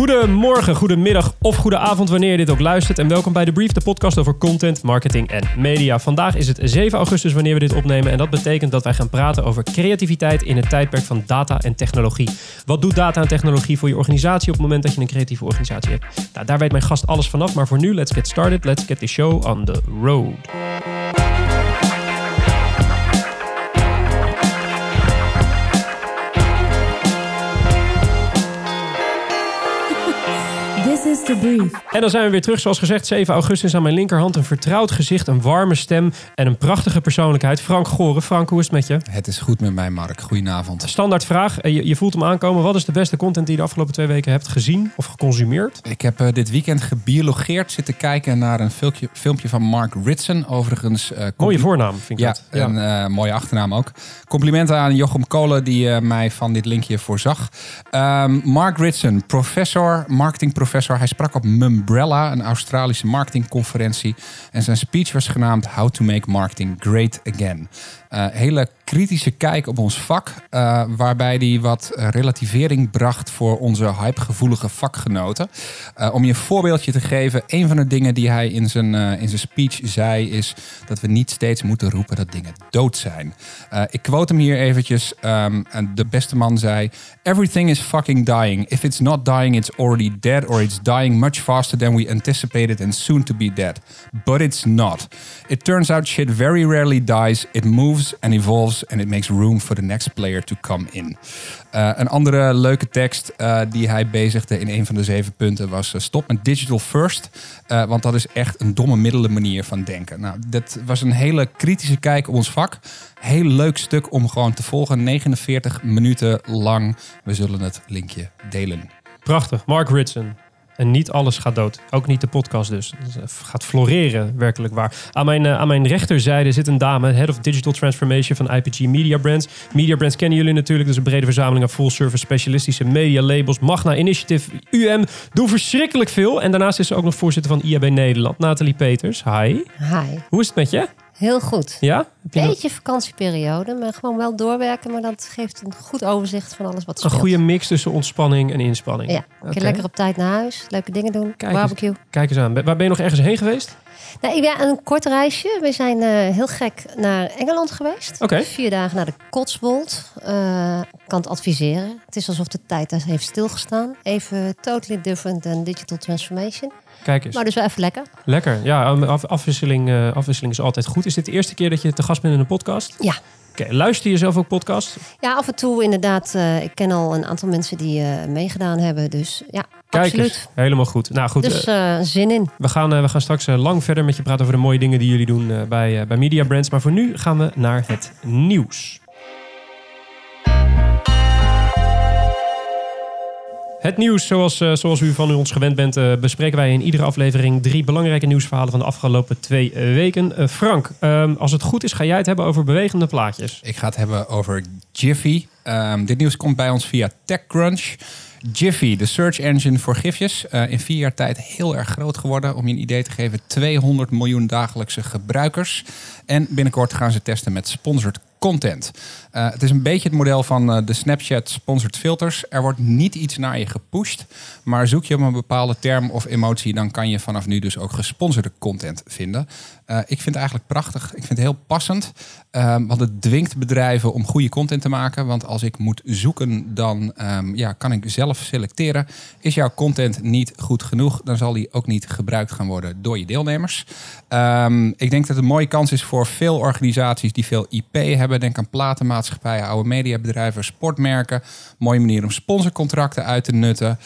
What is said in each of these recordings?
Goedemorgen, goedemiddag of goede avond wanneer je dit ook luistert. En welkom bij The Brief, de podcast over content, marketing en media. Vandaag is het 7 augustus wanneer we dit opnemen. En dat betekent dat wij gaan praten over creativiteit in het tijdperk van data en technologie. Wat doet data en technologie voor je organisatie op het moment dat je een creatieve organisatie hebt? Nou, daar weet mijn gast alles vanaf. Maar voor nu, let's get started. Let's get the show on the road. En dan zijn we weer terug, zoals gezegd, 7 augustus aan mijn linkerhand. Een vertrouwd gezicht, een warme stem en een prachtige persoonlijkheid. Frank Goren. Frank, hoe is het met je? Het is goed met mij, Mark. Goedenavond. Standaard vraag, eh, je, je voelt hem aankomen. Wat is de beste content die je de afgelopen twee weken hebt gezien of geconsumeerd? Ik heb eh, dit weekend gebiologeerd zitten kijken naar een filmpje, filmpje van Mark Ritson. Overigens. eh, Mooie voornaam, vind ik Ja, dat. een eh, mooie achternaam ook. Complimenten aan Jochem Kolen die mij van dit linkje voorzag. Ehm, Mark Ritson, professor, marketingprofessor. Hij sprak op Mumbrella, een Australische marketingconferentie. En zijn speech was genaamd How to Make Marketing Great Again. Eh, hele kritische kijk op ons vak, eh, waarbij hij wat relativering bracht voor onze hypegevoelige vakgenoten. Eh, om je een voorbeeldje te geven, een van de dingen die hij in zijn, in zijn speech zei is dat we niet steeds moeten roepen dat dingen dood zijn. Ik quote hem hier eventjes. ehm, de beste man zei: Everything is fucking dying. If it's not dying, it's already dead, or it's dying much faster than we anticipated and soon to be dead. But it's not. It turns out shit very rarely dies. It moves and evolves and it makes room for the next player to come in. Uh, een andere leuke tekst uh, die hij bezigde in een van de zeven punten was uh, stop met digital first. Want dat is echt een domme middelen manier van denken. Nou, dat was een hele kritische kijk op ons vak. Heel leuk stuk om gewoon te volgen. 49 minuten lang. We zullen het linkje delen. Prachtig, Mark Ritson. En niet alles gaat dood. Ook niet de podcast dus. Het gaat floreren, werkelijk waar. Aan mijn, uh, aan mijn rechterzijde zit een dame, Head of Digital Transformation van IPG Media Brands. Media Brands kennen jullie natuurlijk. Dus een brede verzameling aan full-service specialistische media labels. Magna Initiative, UM. Doen verschrikkelijk veel. En daarnaast is ze ook nog voorzitter van IAB Nederland. Nathalie Peters, hi. Hi. Hoe is het met je? Heel goed. Ja? Je Beetje nog... vakantieperiode, maar gewoon wel doorwerken. Maar dat geeft een goed overzicht van alles wat Een speelt. goede mix tussen ontspanning en inspanning. Ja, een lekker op tijd naar huis. Leuke dingen doen. Kijk barbecue. Eens, kijk eens aan. Waar ben je nog ergens heen geweest? Nou, ik ben een kort reisje. We zijn uh, heel gek naar Engeland geweest. Okay. Vier dagen naar de Cotswold. Uh, kan het adviseren. Het is alsof de tijd daar heeft stilgestaan. Even totally different than digital transformation. Kijk eens. Maar dus wel even lekker. Lekker. Ja, af, afwisseling, uh, afwisseling is altijd goed. Is dit de eerste keer dat je te gast bent in een podcast? Ja. Okay, luister je zelf ook podcast? Ja, af en toe inderdaad. Uh, ik ken al een aantal mensen die uh, meegedaan hebben. Dus ja, Kijk absoluut. Eens, helemaal goed. Nou goed. Dus uh, zin in. We gaan, we gaan straks lang verder met je praten over de mooie dingen die jullie doen bij, bij Media Brands. Maar voor nu gaan we naar het nieuws. Het nieuws, zoals, uh, zoals u van ons gewend bent, uh, bespreken wij in iedere aflevering drie belangrijke nieuwsverhalen van de afgelopen twee uh, weken. Frank, um, als het goed is, ga jij het hebben over bewegende plaatjes. Ik ga het hebben over Jiffy. Um, dit nieuws komt bij ons via TechCrunch. Jiffy, de search engine voor gifjes, uh, in vier jaar tijd heel erg groot geworden. Om je een idee te geven, 200 miljoen dagelijkse gebruikers. En binnenkort gaan ze testen met sponsored content. Uh, het is een beetje het model van uh, de Snapchat sponsored filters. Er wordt niet iets naar je gepusht, maar zoek je op een bepaalde term of emotie, dan kan je vanaf nu dus ook gesponsorde content vinden. Uh, ik vind het eigenlijk prachtig. Ik vind het heel passend, want het dwingt bedrijven om goede content te maken. Want als ik moet zoeken, dan um, ja, kan ik zelf selecteren. Is jouw content niet goed genoeg, dan zal die ook niet gebruikt gaan worden door je deelnemers. Um, ik denk dat het een mooie kans is voor veel organisaties die veel IP hebben. Denk aan platenmaatschappijen, oude mediabedrijven, sportmerken. Mooie manier om sponsorcontracten uit te nutten.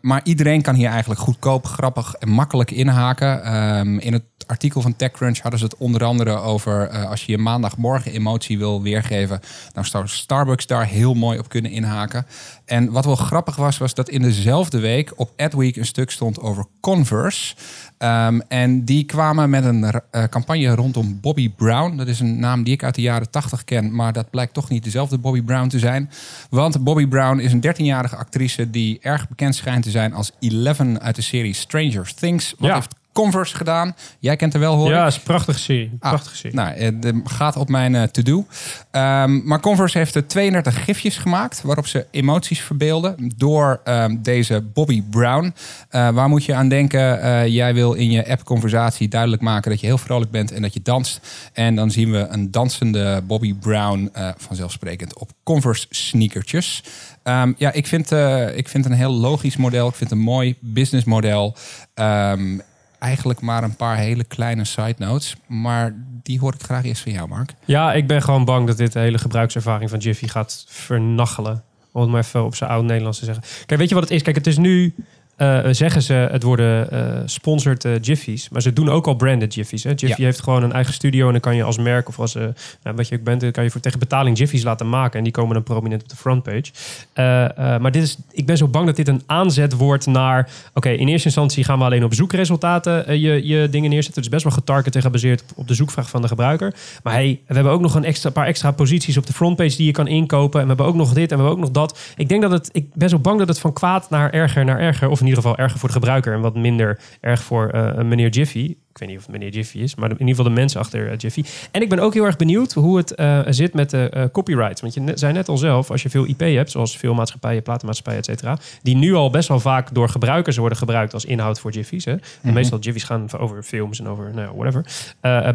Maar iedereen kan hier eigenlijk goedkoop, grappig en makkelijk inhaken. In het artikel van TechCrunch hadden ze het onder andere over uh, als je je maandagmorgen emotie wil weergeven. Dan zou Starbucks daar heel mooi op kunnen inhaken. En wat wel grappig was, was dat in dezelfde week op Adweek een stuk stond over Converse. Um, en die kwamen met een uh, campagne rondom Bobby Brown. Dat is een naam die ik uit de jaren 80 ken, maar dat blijkt toch niet dezelfde Bobby Brown te zijn. Want Bobby Brown is een 13-jarige actrice die erg bekend schijnt te zijn als Eleven uit de serie Stranger Things. Wat Ja. heeft Converse gedaan. Jij kent er wel, hoor Ja, is een prachtige serie. Ah, Prachtige serie. Nou, eh, de, gaat op mijn eh, to-do. Ehm, maar Converse heeft er 32 gifjes gemaakt waarop ze emoties verbeelden door ehm, deze Bobby Brown. Eh, waar moet je aan denken? Jij wil in je app-conversatie duidelijk maken dat je heel vrolijk bent en dat je danst. En dan zien we een dansende Bobby Brown, vanzelfsprekend, op Converse sneakertjes. Ehm, ja, ik vind, ik vind een heel logisch model. Ik vind het een mooi businessmodel. Ehm eigenlijk maar een paar hele kleine side notes. Maar die hoor ik graag eerst van jou, Mark. Ja, ik ben gewoon bang dat dit de hele gebruikservaring van Jiffy gaat vernachelen. Om het maar even op zijn oud Nederlands te zeggen. Kijk, weet je wat het is? Kijk, het is nu... eh, zeggen ze, het worden eh sponsored eh, Jiffy's. Maar ze doen ook al branded Jiffy's. Hè? Jiffy Ja. heeft gewoon een eigen studio. En dan kan je als merk of als eh, nou, wat je ook bent... dan kan je voor tegen betaling Jiffy's laten maken. En die komen dan prominent op de frontpage. Eh, eh, maar dit is, ik ben zo bang dat dit een aanzet wordt naar... Oké, in eerste instantie gaan we alleen op zoekresultaten eh, je, je dingen neerzetten. Dus best wel getarget en gebaseerd op, op de zoekvraag van de gebruiker. Maar hey, we hebben ook nog een extra, paar extra posities op de frontpage die je kan inkopen. En we hebben ook nog dit en we hebben ook nog dat. Ik denk dat het, ik ben zo bang dat het van kwaad naar erger naar erger, of in ieder geval erger voor de gebruiker en wat minder erg voor eh, meneer Jiffy. Ik weet niet of het meneer Jiffy is, maar in ieder geval de mensen achter eh, Jiffy. En ik ben ook heel erg benieuwd hoe het eh, zit met de eh, copyright. Want je ne- zei net al zelf, als je veel IP hebt, zoals veel maatschappijen, platenmaatschappijen, et cetera, die nu al best wel vaak door gebruikers worden gebruikt als inhoud voor Jiffy's. Hè? En meestal Jiffy's gaan over films en over nou, whatever.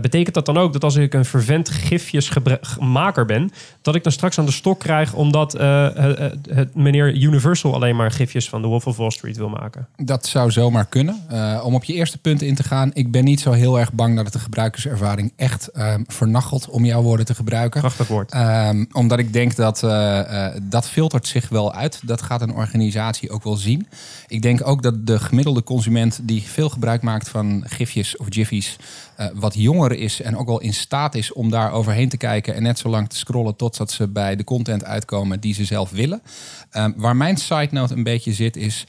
Betekent dat dan ook dat als ik een vervent gifjesmaker ben, dat ik dan straks aan de stok krijg omdat het, meneer Universal alleen maar gifjes van The Wolf of Wall Street wil maken? Dat zou zomaar kunnen. Om op je eerste punt in te gaan. Ik ben niet zo heel erg bang dat het de gebruikerservaring echt ehm vernachelt, om jouw woorden te gebruiken. Prachtig woord. Ehm, omdat ik denk dat eh, eh, dat filtert zich wel uit. Dat gaat een organisatie ook wel zien. Ik denk ook dat de gemiddelde consument die veel gebruik maakt van gifjes of jiffies, eh, wat jonger is en ook wel in staat is om daar overheen te kijken en net zo lang te scrollen totdat ze bij de content uitkomen die ze zelf willen. Ehm, waar mijn side note een beetje zit is.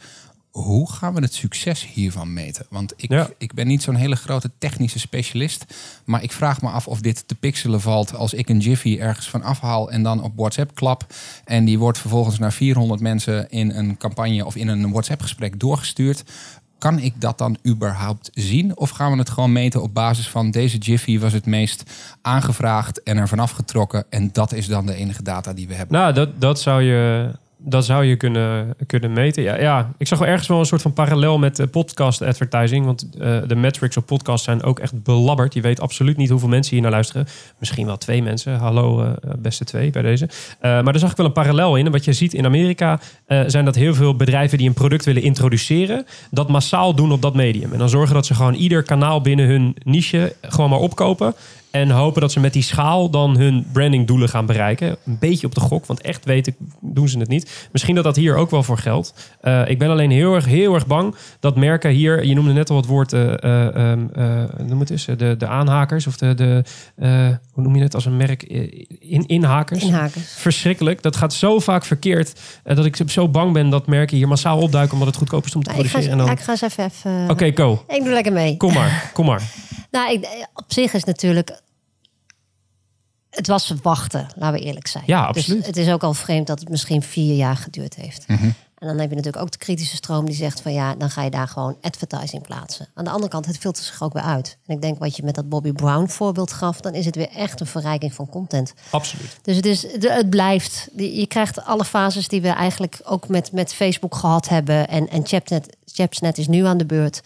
Hoe gaan we het succes hiervan meten? Want ik, Ja. ik ben niet zo'n hele grote technische specialist. Maar ik vraag me af of dit te pixelen valt als ik een Jiffy ergens van afhaal en dan op WhatsApp klap. En die wordt vervolgens naar 400 mensen in een campagne of in een WhatsApp-gesprek doorgestuurd. Kan ik dat dan überhaupt zien? Of gaan we het gewoon meten op basis van deze Jiffy was het meest aangevraagd en er vanaf getrokken. En dat is dan de enige data die we hebben. Nou, dat, dat zou je, dat zou je kunnen, kunnen meten. Ja, ja, ik zag wel ergens wel een soort van parallel met eh, podcast advertising. Want eh, de metrics op podcast zijn ook echt belabberd. Je weet absoluut niet hoeveel mensen hier naar luisteren. Misschien wel twee mensen. Hallo, eh, beste twee bij deze. Maar daar zag ik wel een parallel in. En wat je ziet in Amerika zijn dat heel veel bedrijven die een product willen introduceren, dat massaal doen op dat medium. En dan zorgen dat ze gewoon ieder kanaal binnen hun niche gewoon maar opkopen. En hopen dat ze met die schaal dan hun brandingdoelen gaan bereiken. Een beetje op de gok, want echt weten doen ze het niet. Misschien dat dat hier ook wel voor geldt. Eh, ik ben alleen heel erg, heel erg bang dat merken hier... Je noemde net al het woord, eh eh, ehm, eh, noem het eens, de, de aanhakers. Of de, de hoe noem je het als een merk? In, inhakers. Inhakers. Verschrikkelijk. Dat gaat zo vaak verkeerd. dat ik zo bang ben dat merken hier massaal opduiken... omdat het goedkoop is om te Nou, ik, ga, produceren. En dan... ik ga eens even... even Oké, go. Ik doe lekker mee. Kom maar, kom maar. Nou, ik, op zich is natuurlijk... Het was verwachten, laten we eerlijk zijn. Ja, absoluut. Dus het is ook al vreemd dat het misschien vier jaar geduurd heeft. Mhm. En dan heb je natuurlijk ook de kritische stroom die zegt van ja, dan ga je daar gewoon advertising plaatsen. Aan de andere kant, het filtert zich ook weer uit. En ik denk wat je met dat Bobby Brown voorbeeld gaf, dan is het weer echt een verrijking van content. Absoluut. Dus het, is, het blijft. Je krijgt alle fases die we eigenlijk ook met, met Facebook gehad hebben. En, en Chapsnet, Chapsnet is nu aan de beurt.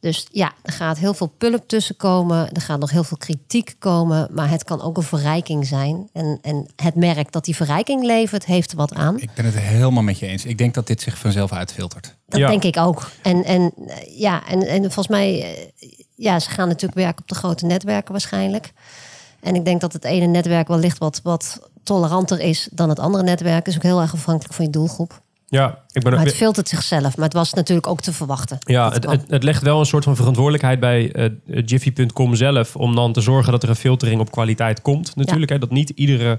Dus ja, er gaat heel veel pull-up tussen komen. Er gaat nog heel veel kritiek komen. Maar het kan ook een verrijking zijn. En, en het merk dat die verrijking levert, heeft er wat aan. Ik ben het helemaal met je eens. Ik denk dat dit zich vanzelf uitfiltert. Dat Ja. denk ik ook. En, en ja, en, en volgens mij, eh, ja, ze gaan natuurlijk werken op de grote netwerken waarschijnlijk. En ik denk dat het ene netwerk wellicht wat, wat toleranter is dan het andere netwerk. is ook heel erg afhankelijk van je doelgroep. Ja, ik ben Maar het filtert zichzelf. Maar het was natuurlijk ook te verwachten. Ja, het, het, het legt wel een soort van verantwoordelijkheid bij eh, Jiffy.com zelf. Om dan te zorgen dat er een filtering op kwaliteit komt. Natuurlijk, hè, dat niet iedere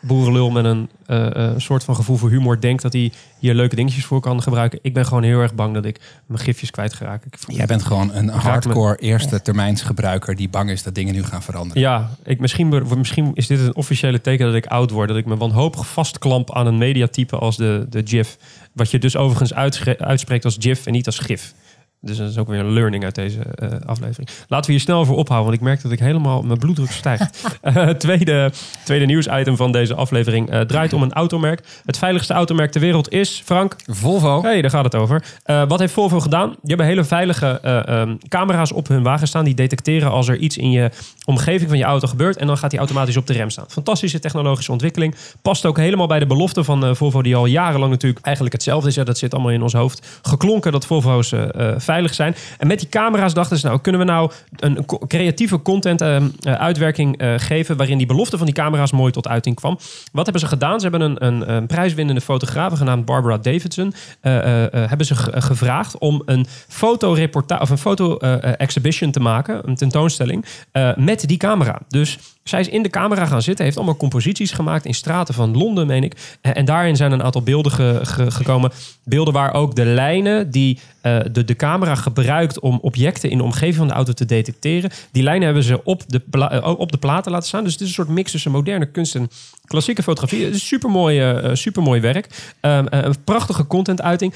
boerenlul met een eh, eh, soort van gevoel voor humor denkt dat hij hier leuke dingetjes voor kan gebruiken. Ik ben gewoon heel erg bang dat ik mijn gifjes kwijt. Ik, Jij bent gewoon een me. hardcore eerste termijns gebruiker die bang is dat dingen nu gaan veranderen. Ja, ik, misschien, misschien is dit een officiële teken dat ik oud word. Dat ik me wanhopig vastklamp aan een mediatype als de, de GIF. Wat je dus overigens uitspreekt als GIF en niet als GIF. Dus dat is ook weer een learning uit deze eh, aflevering. Laten we hier snel over ophouden, want ik merk dat ik helemaal mijn bloeddruk stijgt. Eh, tweede, tweede nieuwsitem van deze aflevering eh, draait om een automerk. Het veiligste automerk ter wereld is, Frank. Volvo. hey, daar gaat het over. Eh, wat heeft Volvo gedaan? Die hebben hele veilige eh, ehm, camera's op hun wagen staan. Die detecteren als er iets in je omgeving van je auto gebeurt. En dan gaat die automatisch op de rem staan. Fantastische technologische ontwikkeling. Past ook helemaal bij de belofte van eh, Volvo, die al jarenlang natuurlijk eigenlijk hetzelfde is. Ja, dat zit allemaal in ons hoofd. Geklonken dat Volvo's eh, eh, zijn. En met die camera's dachten ze, nou, kunnen we nou een creatieve content ehm, eh, uitwerking eh, geven. waarin die belofte van die camera's mooi tot uiting kwam. Wat hebben ze gedaan? Ze hebben een, een, een prijswinnende fotograaf genaamd Barbara Davidson. eh, hebben ze ge- gevraagd om een fotoreportage of een foto-exhibition te maken, een tentoonstelling, met die camera. Dus zij is in de camera gaan zitten, heeft allemaal composities gemaakt in straten van Londen, meen ik. En daarin zijn een aantal beelden ge- ge- gekomen. Beelden waar ook de lijnen die eh, de, de camera gebruikt om objecten in de omgeving van de auto te detecteren. Die lijnen hebben ze op de, eh, op de platen laten staan. Dus het is een soort mix tussen moderne kunst en klassieke fotografie. Het is supermooi, supermooi werk. Eh, een prachtige contentuiting.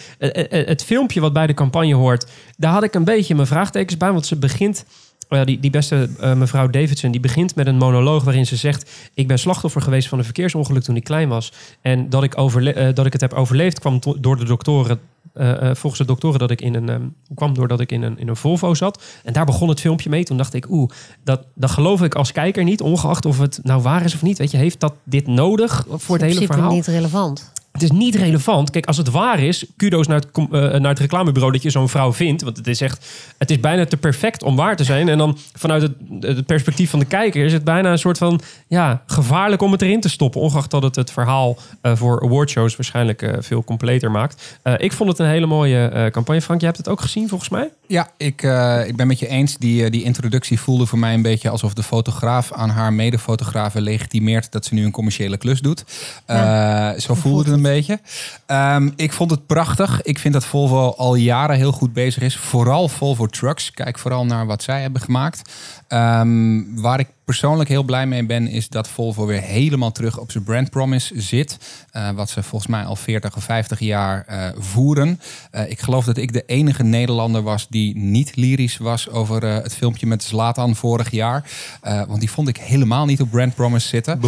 Het filmpje wat bij de campagne hoort, daar had ik een beetje mijn vraagtekens bij. Want ze begint uh, die, die beste uh, mevrouw Davidson, die begint met een monoloog waarin ze zegt: Ik ben slachtoffer geweest van een verkeersongeluk toen ik klein was. En dat ik, overle- uh, dat ik het heb overleefd kwam door de doktoren. Uh, volgens de doktoren dat ik in een um, kwam doordat ik in een, in een Volvo zat. En daar begon het filmpje mee. Toen dacht ik, oeh, dat, dat geloof ik als kijker niet, ongeacht of het nou waar is of niet. Weet je, heeft dat dit nodig voor het hele verhaal? niet relevant. Het is niet relevant. Kijk, als het waar is, kudo's naar het, uh, naar het reclamebureau dat je zo'n vrouw vindt. Want het is echt, het is bijna te perfect om waar te zijn. En dan vanuit het, het perspectief van de kijker is het bijna een soort van ja, gevaarlijk om het erin te stoppen. Ongeacht dat het het verhaal uh, voor awardshows waarschijnlijk uh, veel completer maakt. Uh, ik vond het een hele mooie uh, campagne. Frank, je hebt het ook gezien volgens mij? Ja, ik, uh, ik ben met je eens. Die, die introductie voelde voor mij een beetje alsof de fotograaf aan haar medefotografen legitimeert dat ze nu een commerciële klus doet. Ja, zo voelde het een beetje. Um, ik vond het prachtig. Ik vind dat Volvo al jaren heel goed bezig is. Vooral Volvo Trucks. Kijk vooral naar wat zij hebben gemaakt. Um, waar ik persoonlijk heel blij mee ben, is dat Volvo weer helemaal terug op zijn brand promise zit. Uh, wat ze volgens mij al 40 of 50 jaar uh, voeren. Uh, ik geloof dat ik de enige Nederlander was die niet lyrisch was over het filmpje met Zlatan vorig jaar. want die vond ik helemaal niet op brand promise zitten.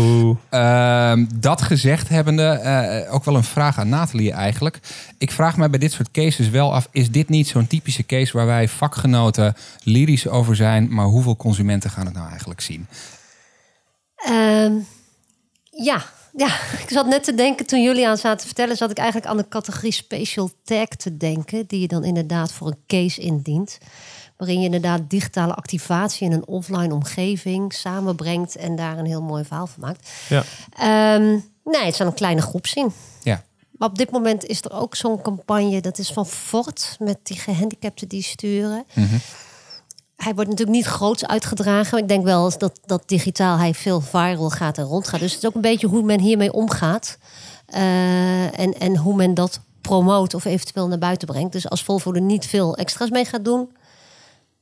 Ehm, dat gezegd hebbende, ook wel een vraag aan Nathalie eigenlijk. Ik vraag mij bij dit soort cases wel af, is dit niet zo'n typische case waar wij vakgenoten lyrisch over zijn, maar hoeveel consumenten gaan het nou eigenlijk zien? Um, ja, ja, ik zat net te denken toen jullie aan zaten te vertellen, zat ik eigenlijk aan de categorie special tag te denken, die je dan inderdaad voor een case indient. Waarin je inderdaad digitale activatie in een offline omgeving samenbrengt en daar een heel mooi verhaal van maakt. Ja. Um, nee, het zal een kleine groep zien. Ja. Maar op dit moment is er ook zo'n campagne, dat is van Ford, met die gehandicapten die sturen. Mhm. Mm -hmm. Hij wordt natuurlijk niet groots uitgedragen. Ik denk wel dat, dat digitaal hij veel viral gaat en rondgaat. Dus het is ook een beetje hoe men hiermee omgaat. Uh, en, en hoe men dat promoot of eventueel naar buiten brengt. Dus als Volvo er niet veel extra's mee gaat doen...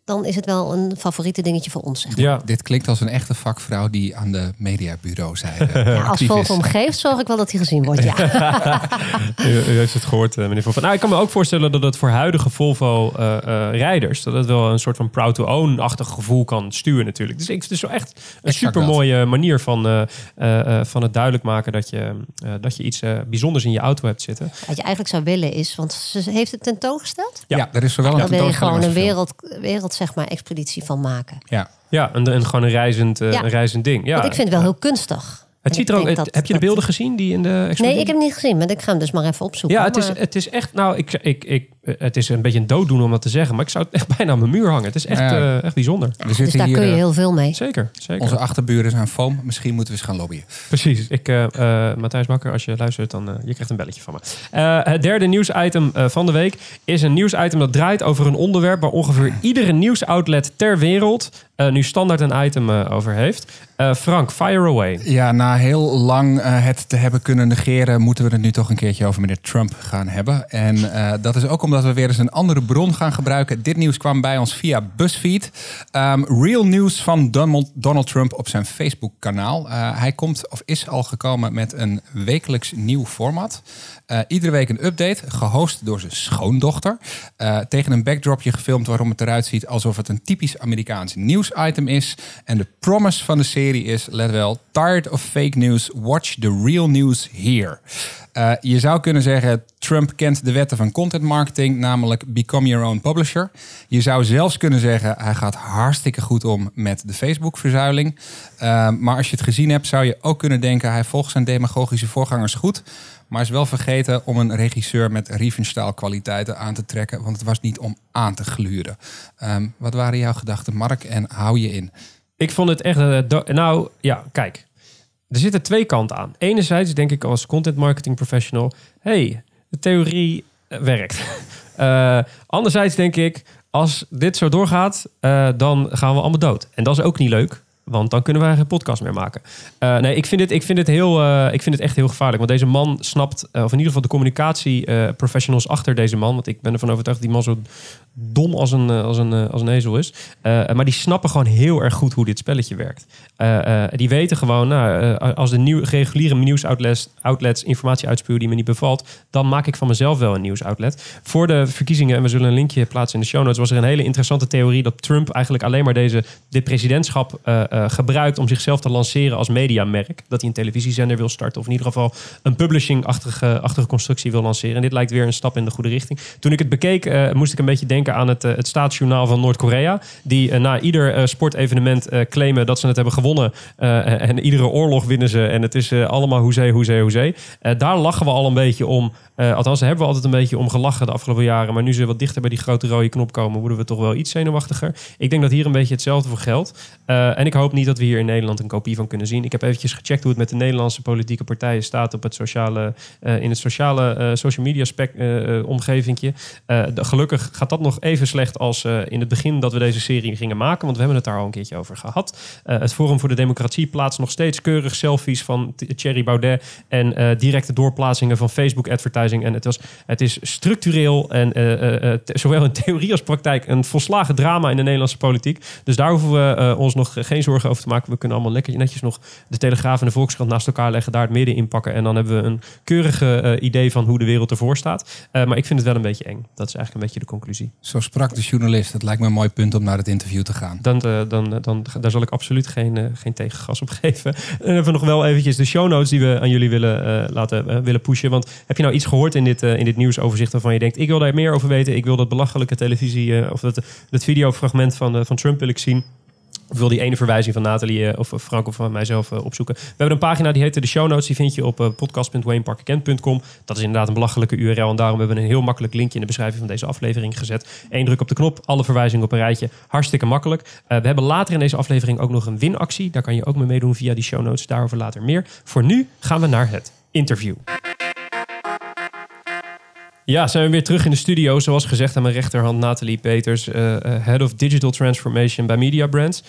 dan is het wel een favoriete dingetje voor ons. Zeg maar. Ja. Dit klinkt als een echte vakvrouw die aan de mediabureau zei. Ja, als Volvo hem geeft, zorg ik wel dat hij gezien wordt, ja. u, u, heeft het gehoord, uh, meneer Volvo. Nou, ik kan me ook voorstellen dat het voor huidige Volvo-rijders... Uh, dat het wel een soort van proud-to-own-achtig gevoel kan sturen natuurlijk. Dus ik vind het zo echt een supermooie manier van, uh, van het duidelijk maken... dat je, dat je iets bijzonders in je auto hebt zitten. Wat je eigenlijk zou willen is, want ze heeft het tentoongesteld? Ja, ja er is zowel een Dan wil je gewoon een wereld, wereld zeg maar, expeditie van maken. Ja, ja een, gewoon een reizend, uh, ja. een reizend ding. Ja. Want ik vind het wel heel kunstig. Het ziet er ook, het, dat, heb je de beelden dat, gezien die in de Nee, ik heb niet gezien, maar ik ga hem dus maar even opzoeken. Ja, het is, het is echt, nou, ik, ik, ik, het is een beetje een dooddoen om dat te zeggen, maar ik zou het echt bijna aan mijn muur hangen. Het is echt, ja. uh, echt bijzonder. Ja, dus daar hier, kun je heel veel mee. Zeker, zeker. Onze achterburen zijn foam, misschien moeten we eens gaan lobbyen. Precies. Ik, uh, uh, Matthijs Bakker, als je luistert, dan je krijgt een belletje van me. het derde nieuwsitem van de week is een nieuwsitem dat draait over een onderwerp waar ongeveer iedere nieuwsoutlet ter wereld nu standaard een item over heeft. Frank, fire away. Ja, na heel lang het te hebben kunnen negeren, moeten we het nu toch een keertje over meneer Trump gaan hebben. En dat is ook omdat we weer eens een andere bron gaan gebruiken. Dit nieuws kwam bij ons via BuzzFeed. Ehm, real news van Donald, Donald Trump op zijn Facebook-kanaal. Hij komt of is al gekomen met een wekelijks nieuw format. Iedere week een update, gehost door zijn schoondochter. Tegen een backdropje gefilmd waarom het eruit ziet alsof het een typisch Amerikaans nieuwsitem is. En de promise van de serie is, let wel, tired of fake news, watch the real news here. Uh, je zou kunnen zeggen, Trump kent de wetten van content marketing, namelijk become your own publisher. Je zou zelfs kunnen zeggen, hij gaat hartstikke goed om met de Facebook-verzuiling. Uh, maar als je het gezien hebt, zou je ook kunnen denken, hij volgt zijn demagogische voorgangers goed. Maar is wel vergeten om een regisseur met Riefenstahl kwaliteiten aan te trekken. Want het was niet om aan te gluren. Um, wat waren jouw gedachten, Mark? En hou je in? Ik vond het echt... Uh, nou, ja, kijk. Er zitten twee kanten aan. Enerzijds denk ik als content marketing professional... hey, de theorie werkt. uh, anderzijds denk ik... Als dit zo doorgaat, dan gaan we allemaal dood. En dat is ook niet leuk. Want dan kunnen wij geen podcast meer maken. Uh, nee, ik vind, het, ik, vind het heel, uh, ik vind het echt heel gevaarlijk. Want deze man snapt, uh, of in ieder geval de communicatie professionals achter deze man. Want ik ben ervan overtuigd dat die man zo dom als een, als een, als een ezel is. maar die snappen gewoon heel erg goed hoe dit spelletje werkt. die weten gewoon, nou, als de nieuw, reguliere nieuwsoutlets outlets informatie uitspuwen die me niet bevalt, dan maak ik van mezelf wel een nieuwsoutlet. Voor de verkiezingen, en we zullen een linkje plaatsen in de show notes, was er een hele interessante theorie dat Trump eigenlijk alleen maar deze, dit presidentschap uh, gebruikt om zichzelf te lanceren als mediamerk. Dat hij een televisiezender wil starten of in ieder geval een publishing-achtige achtige constructie wil lanceren. En dit lijkt weer een stap in de goede richting. Toen ik het bekeek, uh, moest ik een beetje denken aan het, uh, het staatsjournaal van Noord-Korea. Die na ieder sportevenement claimen dat ze het hebben gewonnen. en iedere oorlog winnen ze. En het is allemaal hoezee, hoezee, hoezee. daar lachen we al een beetje om. althans, hebben we altijd een beetje om gelachen de afgelopen jaren. Maar nu ze wat dichter bij die grote rode knop komen, worden we toch wel iets zenuwachtiger. Ik denk dat hier een beetje hetzelfde voor geldt. en ik hoop niet dat we hier in Nederland een kopie van kunnen zien. Ik heb eventjes gecheckt hoe het met de Nederlandse politieke partijen staat op het sociale, uh, in het sociale uh, social media spec, uh, omgevingje. gelukkig gaat dat nog even slecht als in het begin dat we deze serie gingen maken, want we hebben het daar al een keertje over gehad. het Forum voor de Democratie plaatst nog steeds keurig selfies van Thierry Baudet en directe doorplaatsingen van Facebook advertising. En het, was, het is structureel en zowel in theorie als praktijk een volslagen drama in de Nederlandse politiek. Dus daar hoeven we ons nog geen zorgen over te maken. We kunnen allemaal lekker netjes nog de Telegraaf en de Volkskrant naast elkaar leggen, daar het midden in pakken. En dan hebben we een keurige uh, idee van hoe de wereld ervoor staat. Uh, maar ik vind het wel een beetje eng. Dat is eigenlijk een beetje de conclusie. Zo sprak de journalist. Het lijkt me een mooi punt om naar het interview te gaan. Dan, uh, dan, dan, daar zal ik absoluut geen, geen tegengas op geven. En dan hebben we nog wel eventjes de show notes die we aan jullie willen laten willen pushen. Want heb je nou iets gehoord in dit, in dit nieuwsoverzicht waarvan je denkt, ik wil daar meer over weten. Ik wil dat belachelijke televisie of dat, dat videofragment van, van Trump wil ik zien. Of wil die ene verwijzing van Nathalie of Frank of van mijzelf opzoeken. We hebben een pagina die heet de show notes. Die vind je op podcast.wayneparkerkent.com. Dat is inderdaad een belachelijke URL. En daarom hebben we een heel makkelijk linkje in de beschrijving van deze aflevering gezet. Eén druk op de knop, alle verwijzingen op een rijtje. Hartstikke makkelijk. We hebben later in deze aflevering ook nog een winactie. Daar kan je ook mee meedoen via die show notes. Daarover later meer. Voor nu gaan we naar het interview. Ja, zijn we weer terug in de studio. Zoals gezegd aan mijn rechterhand Nathalie Peters, uh, Head of Digital Transformation bij Media Brands.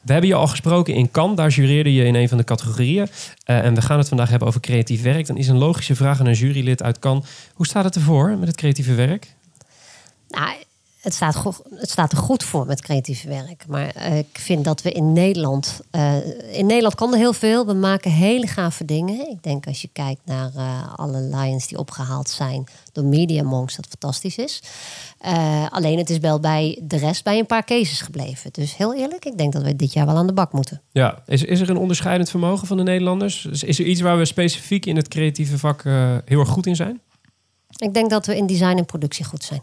We hebben je al gesproken in Cannes. Daar jureerde je in een van de categorieën. Uh, en we gaan het vandaag hebben over creatief werk. Dan is een logische vraag aan een jurylid uit Cannes. Hoe staat het ervoor met het creatieve werk? Nou, het staat, goed, het staat er goed voor met creatief werk. Maar uh, ik vind dat we in Nederland. Uh, in Nederland kan er heel veel. We maken hele gave dingen. Ik denk als je kijkt naar uh, alle Lions die opgehaald zijn door Media Monks, dat fantastisch is. alleen het is wel bij de rest bij een paar cases gebleven. Dus heel eerlijk, ik denk dat we dit jaar wel aan de bak moeten. Ja, is, is er een onderscheidend vermogen van de Nederlanders? Is, is er iets waar we specifiek in het creatieve vak heel erg goed in zijn? Ik denk dat we in design en productie goed zijn.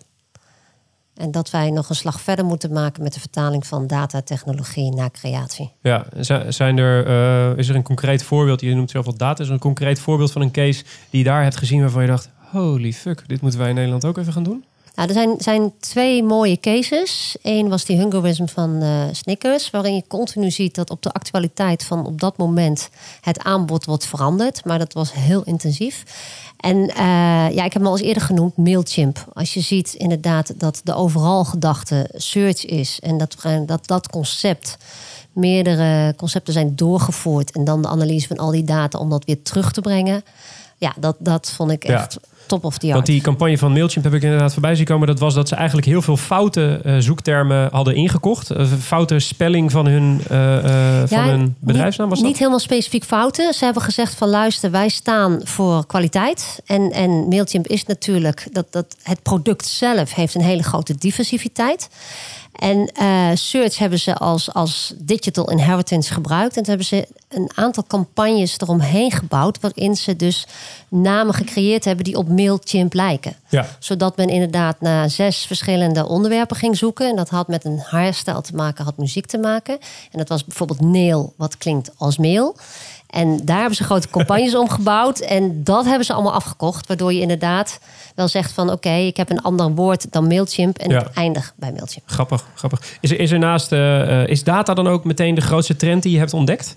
En dat wij nog een slag verder moeten maken met de vertaling van datatechnologie naar creatie. Ja, zijn er, uh, is er een concreet voorbeeld? Je noemt zelf al data. Is er een concreet voorbeeld van een case die je daar hebt gezien waarvan je dacht: holy fuck, dit moeten wij in Nederland ook even gaan doen? Nou, er zijn, zijn twee mooie cases. Eén was die Hungerism van uh, Snickers, waarin je continu ziet dat op de actualiteit van op dat moment het aanbod wordt veranderd. Maar dat was heel intensief. En uh, ja, ik heb hem al eens eerder genoemd, Mailchimp. Als je ziet inderdaad dat de overal gedachte search is en dat dat, dat concept meerdere concepten zijn doorgevoerd en dan de analyse van al die data om dat weer terug te brengen. Ja, dat, dat vond ik echt. Ja top of the art. Want die campagne van Mailchimp heb ik inderdaad voorbij zien komen. Dat was dat ze eigenlijk heel veel foute eh, zoektermen hadden ingekocht. Uh, foute spelling van hun, van Ja, hun bedrijfsnaam was niet, dat? niet helemaal specifiek fouten. Ze hebben gezegd van luister, wij staan voor kwaliteit. En, en Mailchimp is natuurlijk dat, dat het product zelf heeft een hele grote diversiteit. En eh, search hebben ze als, als digital inheritance gebruikt. En toen hebben ze een aantal campagnes eromheen gebouwd. Waarin ze dus namen gecreëerd hebben die op Mailchimp lijken. Ja. Zodat men inderdaad naar zes verschillende onderwerpen ging zoeken. En dat had met een hairstyle te maken, had muziek te maken. En dat was bijvoorbeeld nail, wat klinkt als mail. En daar hebben ze grote campagnes om gebouwd. En dat hebben ze allemaal afgekocht. Waardoor je inderdaad wel zegt van... oké, ik heb een ander woord dan Mailchimp... en Ja. ik eindig bij Mailchimp. Grappig, grappig. Is er, is er naast, eh, eh, is data dan ook meteen de grootste trend die je hebt ontdekt?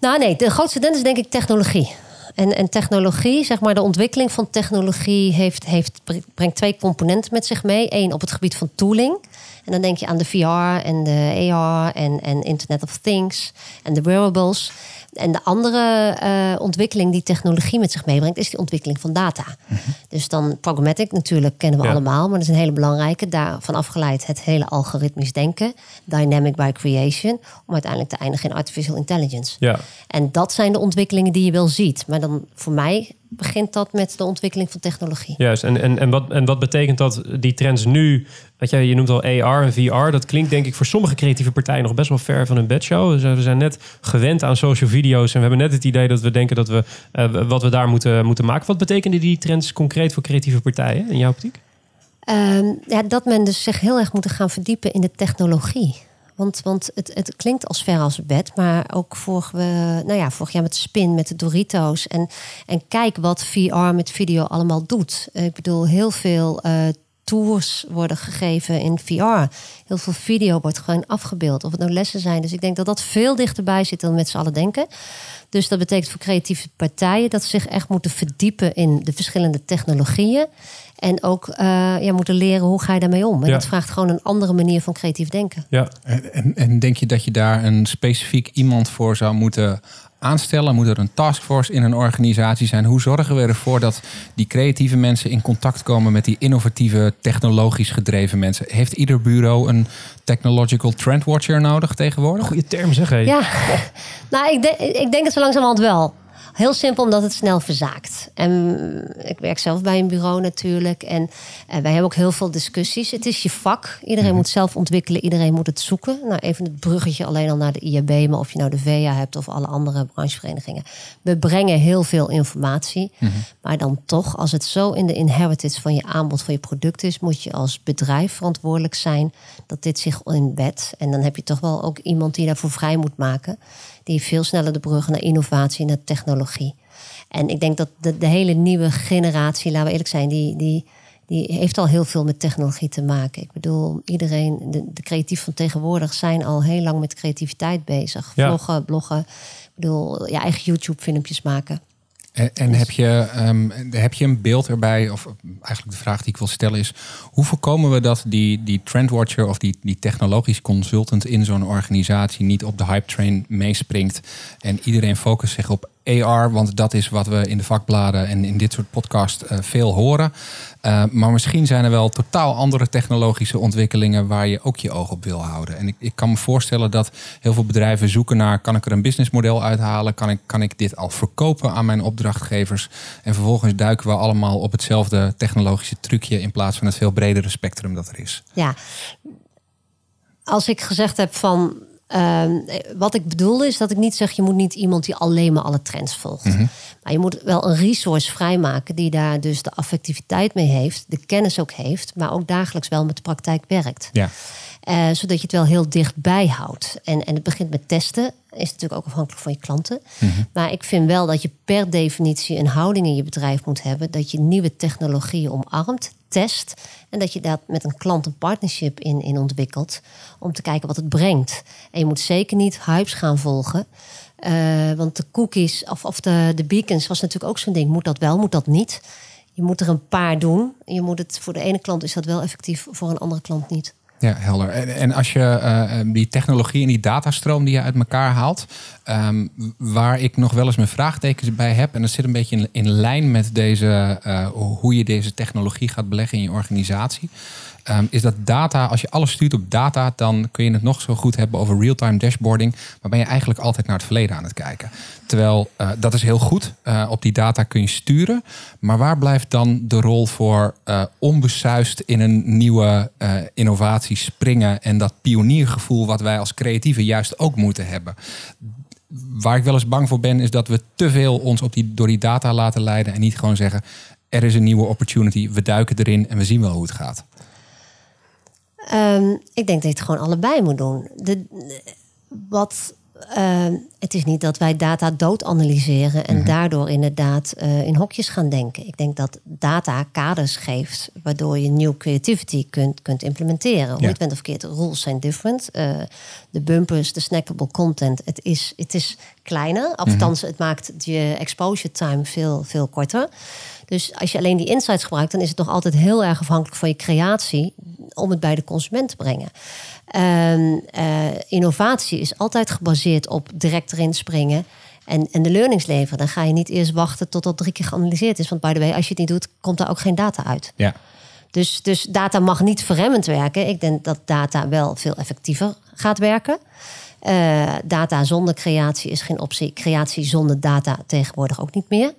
Nou nee, de grootste trend is denk ik technologie. En, en technologie, zeg maar, de ontwikkeling van technologie heeft, heeft, brengt twee componenten met zich mee. Eén op het gebied van tooling. En dan denk je aan de VR en de AR en, en Internet of Things en de wearables. En de andere eh, ontwikkeling die technologie met zich meebrengt, is die ontwikkeling van data. Dus dan programmatic natuurlijk kennen we Ja. allemaal, maar dat is een hele belangrijke. Daarvan afgeleid het hele algoritmisch denken, dynamic by creation, om uiteindelijk te eindigen in artificial intelligence. Ja. En dat zijn de ontwikkelingen die je wel ziet. Maar dan voor mij begint dat met de ontwikkeling van technologie. Juist, en, en, en, wat, en wat betekent dat die trends nu... Weet je, je noemt al AR en VR. Dat klinkt denk ik voor sommige creatieve partijen nog best wel ver van hun bedshow. We zijn net gewend aan social video's. En we hebben net het idee dat we denken dat we eh, wat we daar moeten, moeten maken. Wat betekenen die trends concreet voor creatieve partijen in jouw optiek? Ehm, ja, dat men dus zich heel erg moet gaan verdiepen in de technologie. Want, want het, het klinkt als ver als bed, maar ook vorig, we, nou ja, vorig jaar met Spin, met de Doritos. En, en kijk wat VR met video allemaal doet. Ik bedoel, heel veel eh, tours worden gegeven in VR. Heel veel video wordt gewoon afgebeeld, of het nou lessen zijn. Dus ik denk dat dat veel dichterbij zit dan met z'n allen denken. Dus dat betekent voor creatieve partijen dat ze zich echt moeten verdiepen in de verschillende technologieën. En ook eh, ja, moeten leren hoe ga je daarmee om. En Ja. dat vraagt gewoon een andere manier van creatief denken. Ja, En, en, en denk je dat je daar een specifiek iemand voor zou moeten aanstellen? Moet er een taskforce in een organisatie zijn? Hoe zorgen we ervoor dat die creatieve mensen in contact komen met die innovatieve, technologisch gedreven mensen? Heeft ieder bureau een technological trendwatcher nodig tegenwoordig? goede term zeg hé. Ja, nou, ik, denk ik denk het zo langzamerhand wel. Heel simpel, omdat het snel verzaakt. En ik werk zelf bij een bureau natuurlijk. En, en wij hebben ook heel veel discussies. Het is je vak. Iedereen moet zelf ontwikkelen. Iedereen moet het zoeken. Nou, even het bruggetje alleen al naar de IAB. Maar of je nou de VEA hebt of alle andere brancheverenigingen. We brengen heel veel informatie. Maar dan toch, als het zo in de inheritance van je aanbod van je product is... moet je als bedrijf verantwoordelijk zijn dat dit zich inbedt. En dan heb je toch wel ook iemand die daarvoor vrij moet maken die veel sneller de brug naar innovatie en naar technologie. En ik denk dat de, de hele nieuwe generatie, laten we eerlijk zijn, die, die, die heeft al heel veel met technologie te maken. Ik bedoel, iedereen, de, de creatief van tegenwoordig zijn al heel lang met creativiteit bezig. Ja. Vloggen, bloggen, ik bedoel, je eigen YouTube-filmpjes maken. En, en heb, je, ehm, heb je een beeld erbij, of eigenlijk de vraag die ik wil stellen is... hoe voorkomen we dat die, die trendwatcher of die, die technologisch consultant in zo'n organisatie... niet op de hype train meespringt en iedereen focust zich op AR... want dat is wat we in de vakbladen en in dit soort podcast eh, veel horen. Uh, maar misschien zijn er wel totaal andere technologische ontwikkelingen... waar je ook je oog op wil houden. En ik, ik kan me voorstellen dat heel veel bedrijven zoeken naar... kan ik er een businessmodel uithalen? Kan ik, kan ik dit al verkopen aan mijn opdrachtgevers? En vervolgens duiken we allemaal op hetzelfde technologische trucje... in plaats van het veel bredere spectrum dat er is. Ja, als ik gezegd heb van uh, wat ik bedoel is dat ik niet zeg, je moet niet iemand die alleen maar alle trends volgt. Mm -hmm. Maar je moet wel een resource vrijmaken die daar dus de affectiviteit mee heeft, de kennis ook heeft, maar ook dagelijks wel met de praktijk werkt. Ja. Uh, zodat je het wel heel dichtbij houdt. En, en het begint met testen. Is natuurlijk ook afhankelijk van je klanten. Mm -hmm. Maar ik vind wel dat je per definitie een houding in je bedrijf moet hebben. Dat je nieuwe technologieën omarmt, test. En dat je daar met een klant een partnership in, in ontwikkelt. Om te kijken wat het brengt. En je moet zeker niet hypes gaan volgen. Uh, want de cookies of, of de, de beacons was natuurlijk ook zo'n ding. Moet dat wel, moet dat niet? Je moet er een paar doen. Je moet het, voor de ene klant is dat wel effectief, voor een andere klant niet. Ja, helder. En, als je eh, eh, die technologie en die datastroom die je uit elkaar haalt, ehm, waar ik nog wel eens mijn vraagtekens bij heb, en dat zit een beetje in, in lijn met deze, eh, hoe je deze technologie gaat beleggen in je organisatie. Ehm, is dat data, als je alles stuurt op data, dan kun je het nog zo goed hebben over real-time dashboarding. Maar ben je eigenlijk altijd naar het verleden aan het kijken. Terwijl uh, dat is heel goed. Uh, op die data kun je sturen. Maar waar blijft dan de rol voor uh, onbesuist in een nieuwe innovatie springen en dat pioniergevoel wat wij als creatieven juist ook moeten hebben? Waar ik wel eens bang voor ben, is dat we te veel ons op die, door die data laten leiden en niet gewoon zeggen: er is een nieuwe opportunity, we duiken erin en we zien wel hoe het gaat. Um, ik denk dat je het gewoon allebei moet doen. De, wat, uh, het is niet dat wij data dood analyseren en mm -hmm. daardoor inderdaad uh, in hokjes gaan denken. Ik denk dat data kaders geeft waardoor je nieuw creativity kunt, kunt implementeren. Hoe ja. het bent of verkeerd, rules zijn different. Uh, de bumpers, de snackable content, het is, het is kleiner. Althans, mm -hmm. het maakt je exposure time veel, veel korter. Dus als je alleen die insights gebruikt, dan is het nog altijd heel erg afhankelijk van je creatie om het bij de consument te brengen. Um, uh, innovatie is altijd gebaseerd op direct erin springen. En, en de learnings leveren. Dan ga je niet eerst wachten tot dat drie keer geanalyseerd is. Want by the way, als je het niet doet, komt daar ook geen data uit. Ja. Dus, dus data mag niet verremmend werken. Ik denk dat data wel veel effectiever gaat werken. Uh, data zonder creatie is geen optie. Creatie zonder data tegenwoordig ook niet meer.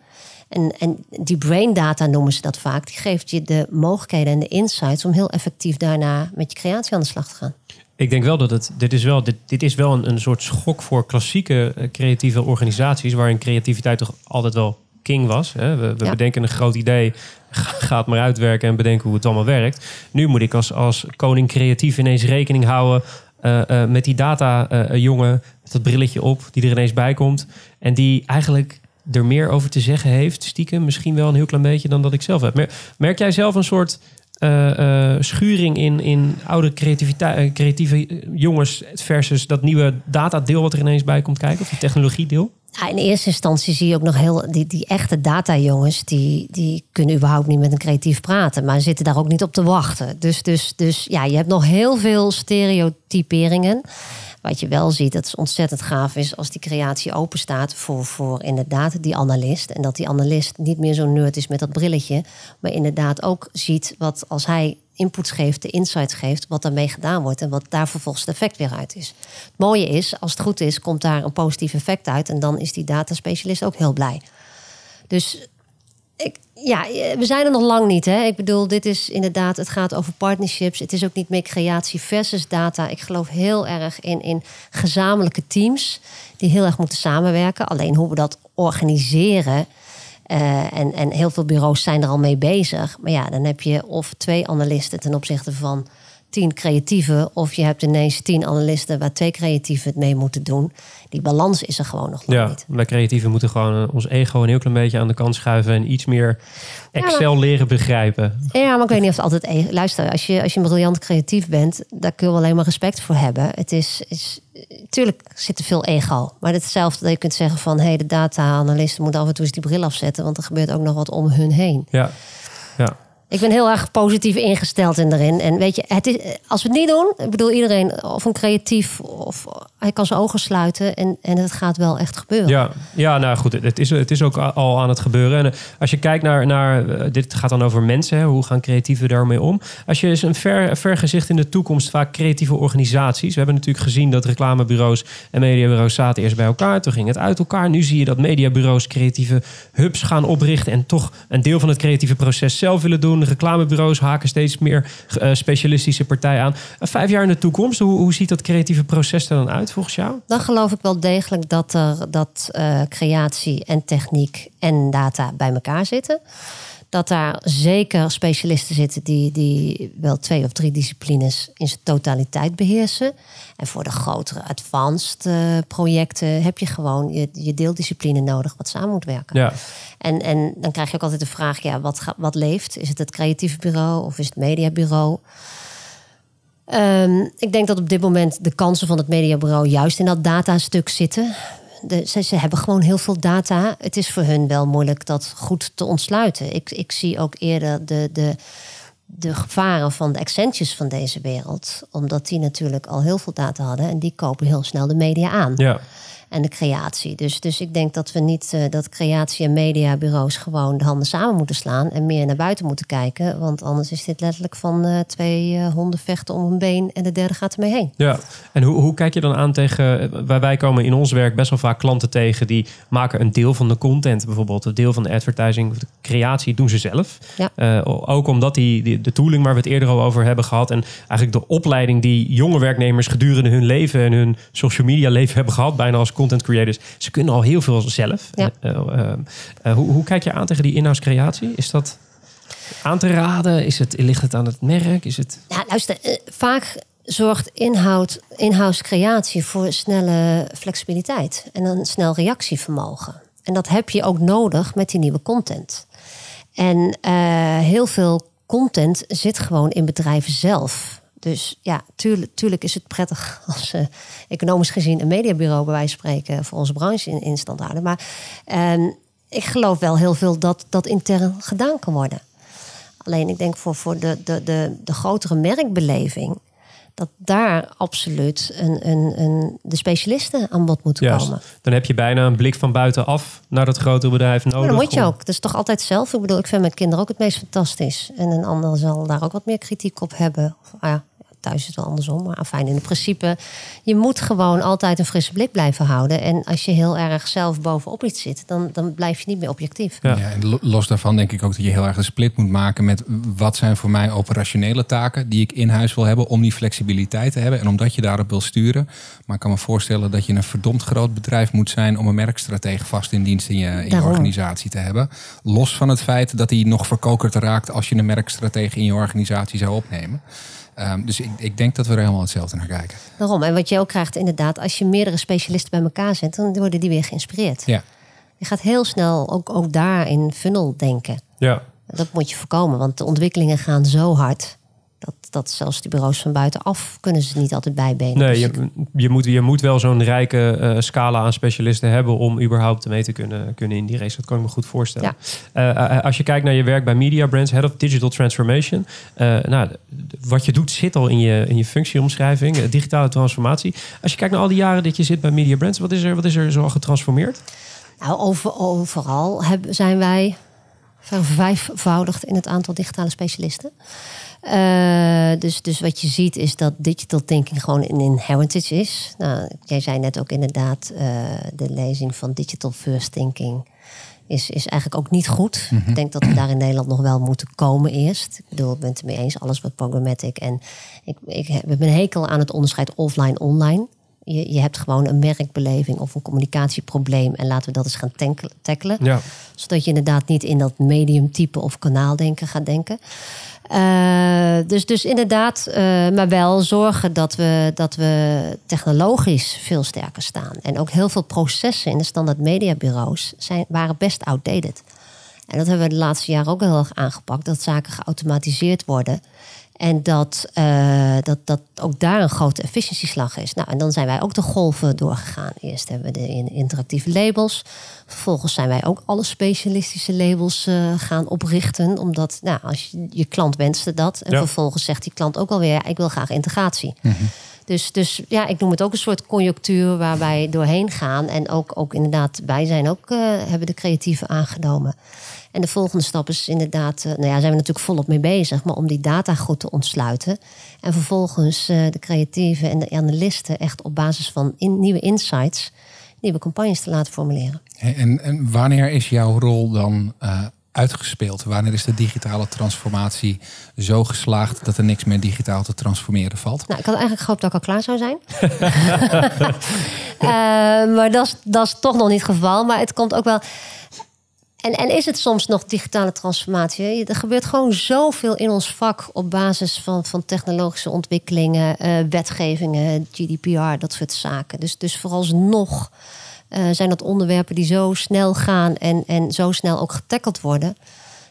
En, en die brain data noemen ze dat vaak. Die geeft je de mogelijkheden en de insights om heel effectief daarna met je creatie aan de slag te gaan. Ik denk wel dat het. Dit is wel, dit, dit is wel een, een soort schok voor klassieke uh, creatieve organisaties. waarin creativiteit toch altijd wel king was. Hè? We, we ja. bedenken een groot idee, ga het maar uitwerken en bedenken hoe het allemaal werkt. Nu moet ik als, als koning creatief ineens rekening houden. Uh, uh, met die data-jongen, met dat brilletje op, die er ineens bij komt. En die eigenlijk er meer over te zeggen heeft, stiekem misschien wel een heel klein beetje dan dat ik zelf heb. Merk, jij zelf een soort uh, schuring in, in oude creativiteit, creatieve jongens versus dat nieuwe datadeel wat er ineens bij komt kijken, of die technologiedeel? Ja, in eerste instantie zie je ook nog heel die, die echte data-jongens, die, die kunnen überhaupt niet met een creatief praten, maar zitten daar ook niet op te wachten. Dus, dus, dus ja, je hebt nog heel veel stereotyperingen. Wat je wel ziet, dat is ontzettend gaaf is als die creatie open staat voor, voor inderdaad die analist. En dat die analist niet meer zo'n nerd is met dat brilletje, maar inderdaad ook ziet wat als hij inputs geeft, de insights geeft, wat daarmee gedaan wordt en wat daar vervolgens het effect weer uit is. Het mooie is, als het goed is, komt daar een positief effect uit en dan is die dataspecialist ook heel blij. Dus ik, ja, we zijn er nog lang niet. Hè? Ik bedoel, dit is inderdaad, het gaat over partnerships. Het is ook niet meer creatie versus data. Ik geloof heel erg in, in gezamenlijke teams die heel erg moeten samenwerken. Alleen hoe we dat organiseren. Uh, en, en heel veel bureaus zijn er al mee bezig. Maar ja, dan heb je of twee analisten ten opzichte van tien creatieven. Of je hebt ineens tien analisten waar twee creatieven het mee moeten doen. Die balans is er gewoon nog ja, niet. Wij creatieven moeten gewoon uh, ons ego een heel klein beetje aan de kant schuiven. En iets meer Excel ja, maar, leren begrijpen. Ja, maar ik weet niet of het altijd... E Luister, als je, als je briljant creatief bent... daar kun je alleen maar respect voor hebben. Het is... is tuurlijk zit er veel ego. Maar hetzelfde dat je kunt zeggen van... hé, hey, de data-analisten moeten af en toe eens die bril afzetten... want er gebeurt ook nog wat om hun heen. Ja, ja. Ik ben heel erg positief ingesteld in erin. En weet je, het is, als we het niet doen, ik bedoel iedereen, of een creatief, of hij kan zijn ogen sluiten en, en het gaat wel echt gebeuren. Ja, ja nou goed, het is, het is ook al aan het gebeuren. En als je kijkt naar, naar dit gaat dan over mensen, hoe gaan creatieven daarmee om? Als je eens een ver, ver gezicht in de toekomst, vaak creatieve organisaties. We hebben natuurlijk gezien dat reclamebureaus en mediabureaus zaten eerst bij elkaar. Toen ging het uit elkaar. Nu zie je dat mediabureaus creatieve hubs gaan oprichten en toch een deel van het creatieve proces zelf willen doen. De reclamebureaus haken steeds meer uh, specialistische partijen aan. Uh, vijf jaar in de toekomst, hoe, hoe ziet dat creatieve proces er dan uit volgens jou? Dan geloof ik wel degelijk dat er dat uh, creatie en techniek en data bij elkaar zitten. Dat daar zeker specialisten zitten die, die wel twee of drie disciplines in zijn totaliteit beheersen. En voor de grotere advanced uh, projecten heb je gewoon je, je deeldiscipline nodig wat samen moet werken. Ja. En, en dan krijg je ook altijd de vraag: ja, wat, wat leeft? Is het het creatieve bureau of is het mediabureau? Um, ik denk dat op dit moment de kansen van het mediabureau juist in dat datastuk zitten. Ze, hebben gewoon heel veel data. Het is voor hun wel moeilijk dat goed te ontsluiten. Ik, ik zie ook eerder de, de de gevaren van de Accentures van deze wereld. Omdat die natuurlijk al heel veel data hadden. En die kopen heel snel de media aan. Ja. En de creatie. Dus, dus ik denk dat we niet eh, dat creatie- en mediabureaus gewoon de handen samen moeten slaan. En meer naar buiten moeten kijken. Want anders is dit letterlijk van eh, twee eh, honden vechten om een been. En de derde gaat ermee heen. Ja, en hoe, hoe kijk je dan aan tegen... Wij, wij komen in ons werk best wel vaak klanten tegen... die maken een deel van de content bijvoorbeeld. Een deel van de advertising, of de creatie doen ze zelf. Ja. Ook omdat die, die, de tooling waar we het eerder al over hebben gehad... en eigenlijk de opleiding die jonge werknemers gedurende hun leven... en hun social media leven hebben gehad, bijna als content creators... ze kunnen al heel veel zelf. Ja. Eh, eh, eh, hoe, hoe kijk je aan tegen die in-house creatie? Is dat aan te raden? Is het, ligt het aan het merk? Is het... Ja, luister, vaak zorgt inhoud, in-house creatie voor snelle flexibiliteit en een snel reactievermogen. En dat heb je ook nodig met die nieuwe content. En heel veel content zit gewoon in bedrijven zelf. Dus ja, tuurlijk, tuurlijk is het prettig als uh, economisch gezien een mediabureau bij wijze van spreken voor onze branche in, in stand houden. Maar ehm, ik geloof wel heel veel dat dat intern gedaan kan worden. Alleen ik denk voor, voor de, de, de, de grotere merkbeleving. Dat daar absoluut een, een, een, de specialisten aan bod moeten Juist. komen. Dan heb je bijna een blik van buitenaf naar dat grotere bedrijf nodig. Maar dat moet je ook. Dat is toch altijd zelf. Ik bedoel, ik vind mijn kinderen ook het meest fantastisch. En een ander zal daar ook wat meer kritiek op hebben. Of, ah ja, thuis is het wel andersom. Maar fijn, in het principe, je moet gewoon altijd een frisse blik blijven houden. En als je heel erg zelf bovenop iets zit, dan, dan blijf je niet meer objectief. Ja. Ja. en lo- los daarvan denk ik ook dat je heel erg de split moet maken met wat zijn voor mij operationele taken die ik in huis wil hebben om die flexibiliteit te hebben en omdat je daarop wil sturen. Maar ik kan me voorstellen dat je een verdomd groot bedrijf moet zijn om een merkstratege vast in dienst in je, in je organisatie te hebben. Los van het feit dat hij nog verkokerd raakt als je een merkstratege in je organisatie zou opnemen. Ehm, dus ik, ik denk dat we er helemaal hetzelfde naar kijken. Daarom. En wat je ook krijgt inderdaad, als je meerdere specialisten bij elkaar zet, dan worden die weer geïnspireerd. Ja. Je gaat heel snel ook, ook daar in funnel denken. Ja. Dat moet je voorkomen, want de ontwikkelingen gaan zo hard. Dat, zelfs die bureaus van buitenaf kunnen ze niet altijd bijbenen. Nee, Dus je, je, moet, je moet wel zo'n rijke eh, scala aan specialisten hebben om überhaupt mee te kunnen, kunnen in die race. Dat kan ik me goed voorstellen. Eh, eh, als je kijkt naar je werk bij Media Brands, Head of Digital Transformation. nou, wat je doet zit al in je, in je functieomschrijving, digitale transformatie. Als je kijkt naar al die jaren dat je zit bij Media Brands, wat is er, wat is er zo al getransformeerd? Nou, over, overal zijn wij vervijfvoudigd in het aantal digitale specialisten. Eh, dus, dus wat je ziet is dat digital thinking gewoon een inheritance is. Nou, jij zei net ook inderdaad, eh, de lezing van digital first thinking is, is eigenlijk ook niet goed. Ik denk dat we daar in Nederland nog wel moeten komen eerst. Ik bedoel, ik ben het ermee eens, alles wat programmatic. En ik, ik heb een hekel aan het onderscheid offline-online. Je, je hebt gewoon een merkbeleving of een communicatieprobleem. En laten we dat eens gaan tackelen Ja, zodat je inderdaad niet in dat mediumtype of kanaaldenken gaat denken. Eh, dus, dus inderdaad, eh, maar wel zorgen dat we, dat we technologisch veel sterker staan. En ook heel veel processen in de standaard mediabureaus zijn, waren best outdated. En dat hebben we de laatste jaren ook heel erg aangepakt. Dat zaken geautomatiseerd worden. En dat, eh, dat, dat ook daar een grote efficiëntieslag is. Nou, en dan zijn wij ook de golven doorgegaan. Eerst hebben we de in- interactieve labels. Vervolgens zijn wij ook alle specialistische labels eh, gaan oprichten. Omdat nou, als je, je klant wenste dat. En Ja. vervolgens zegt die klant ook alweer... Ja, ik wil graag integratie. Dus, dus ja, ik noem het ook een soort conjunctuur waar wij doorheen gaan. En ook, ook inderdaad, wij zijn ook, eh, hebben de creatieve aangenomen. En de volgende stap is inderdaad, eh, nou ja, zijn we natuurlijk volop mee bezig, maar om die data goed te ontsluiten. En vervolgens eh, de creatieven en de analisten echt op basis van nieuwe insights nieuwe campagnes te laten formuleren. En, en wanneer is jouw rol dan uitgespeeld? Wanneer is de digitale transformatie zo geslaagd dat er niks meer digitaal te transformeren valt? Nou, ik had eigenlijk gehoopt dat ik al klaar zou zijn. Eh, maar dat is, toch nog niet het geval. Maar het komt ook wel. En, en is het soms nog digitale transformatie? Er gebeurt gewoon zoveel in ons vak op basis van, van technologische ontwikkelingen, eh, wetgevingen, GDPR, dat soort zaken. Dus, dus vooralsnog eh, zijn dat onderwerpen die zo snel gaan en, en zo snel ook getackeld worden.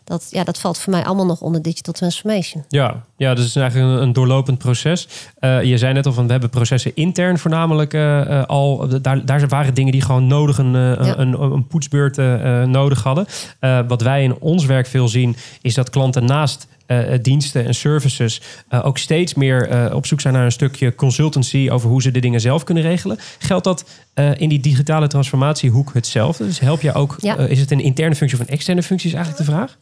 Dat, ja, dat valt voor mij allemaal nog onder digital transformation. Ja, ja dus het is eigenlijk een, een doorlopend proces. Eh, je zei net al van we hebben processen intern voornamelijk eh, al. Daar, daar waren dingen die gewoon nodig een, Ja. een, een poetsbeurt nodig hadden. Wat wij in ons werk veel zien is dat klanten naast eh, eh, diensten en services eh, ook steeds meer op zoek zijn naar een stukje consultancy over hoe ze de dingen zelf kunnen regelen. Geldt dat in die digitale transformatiehoek hetzelfde? Dus help je ook, Ja. is het een interne functie of een externe functie, is eigenlijk de vraag?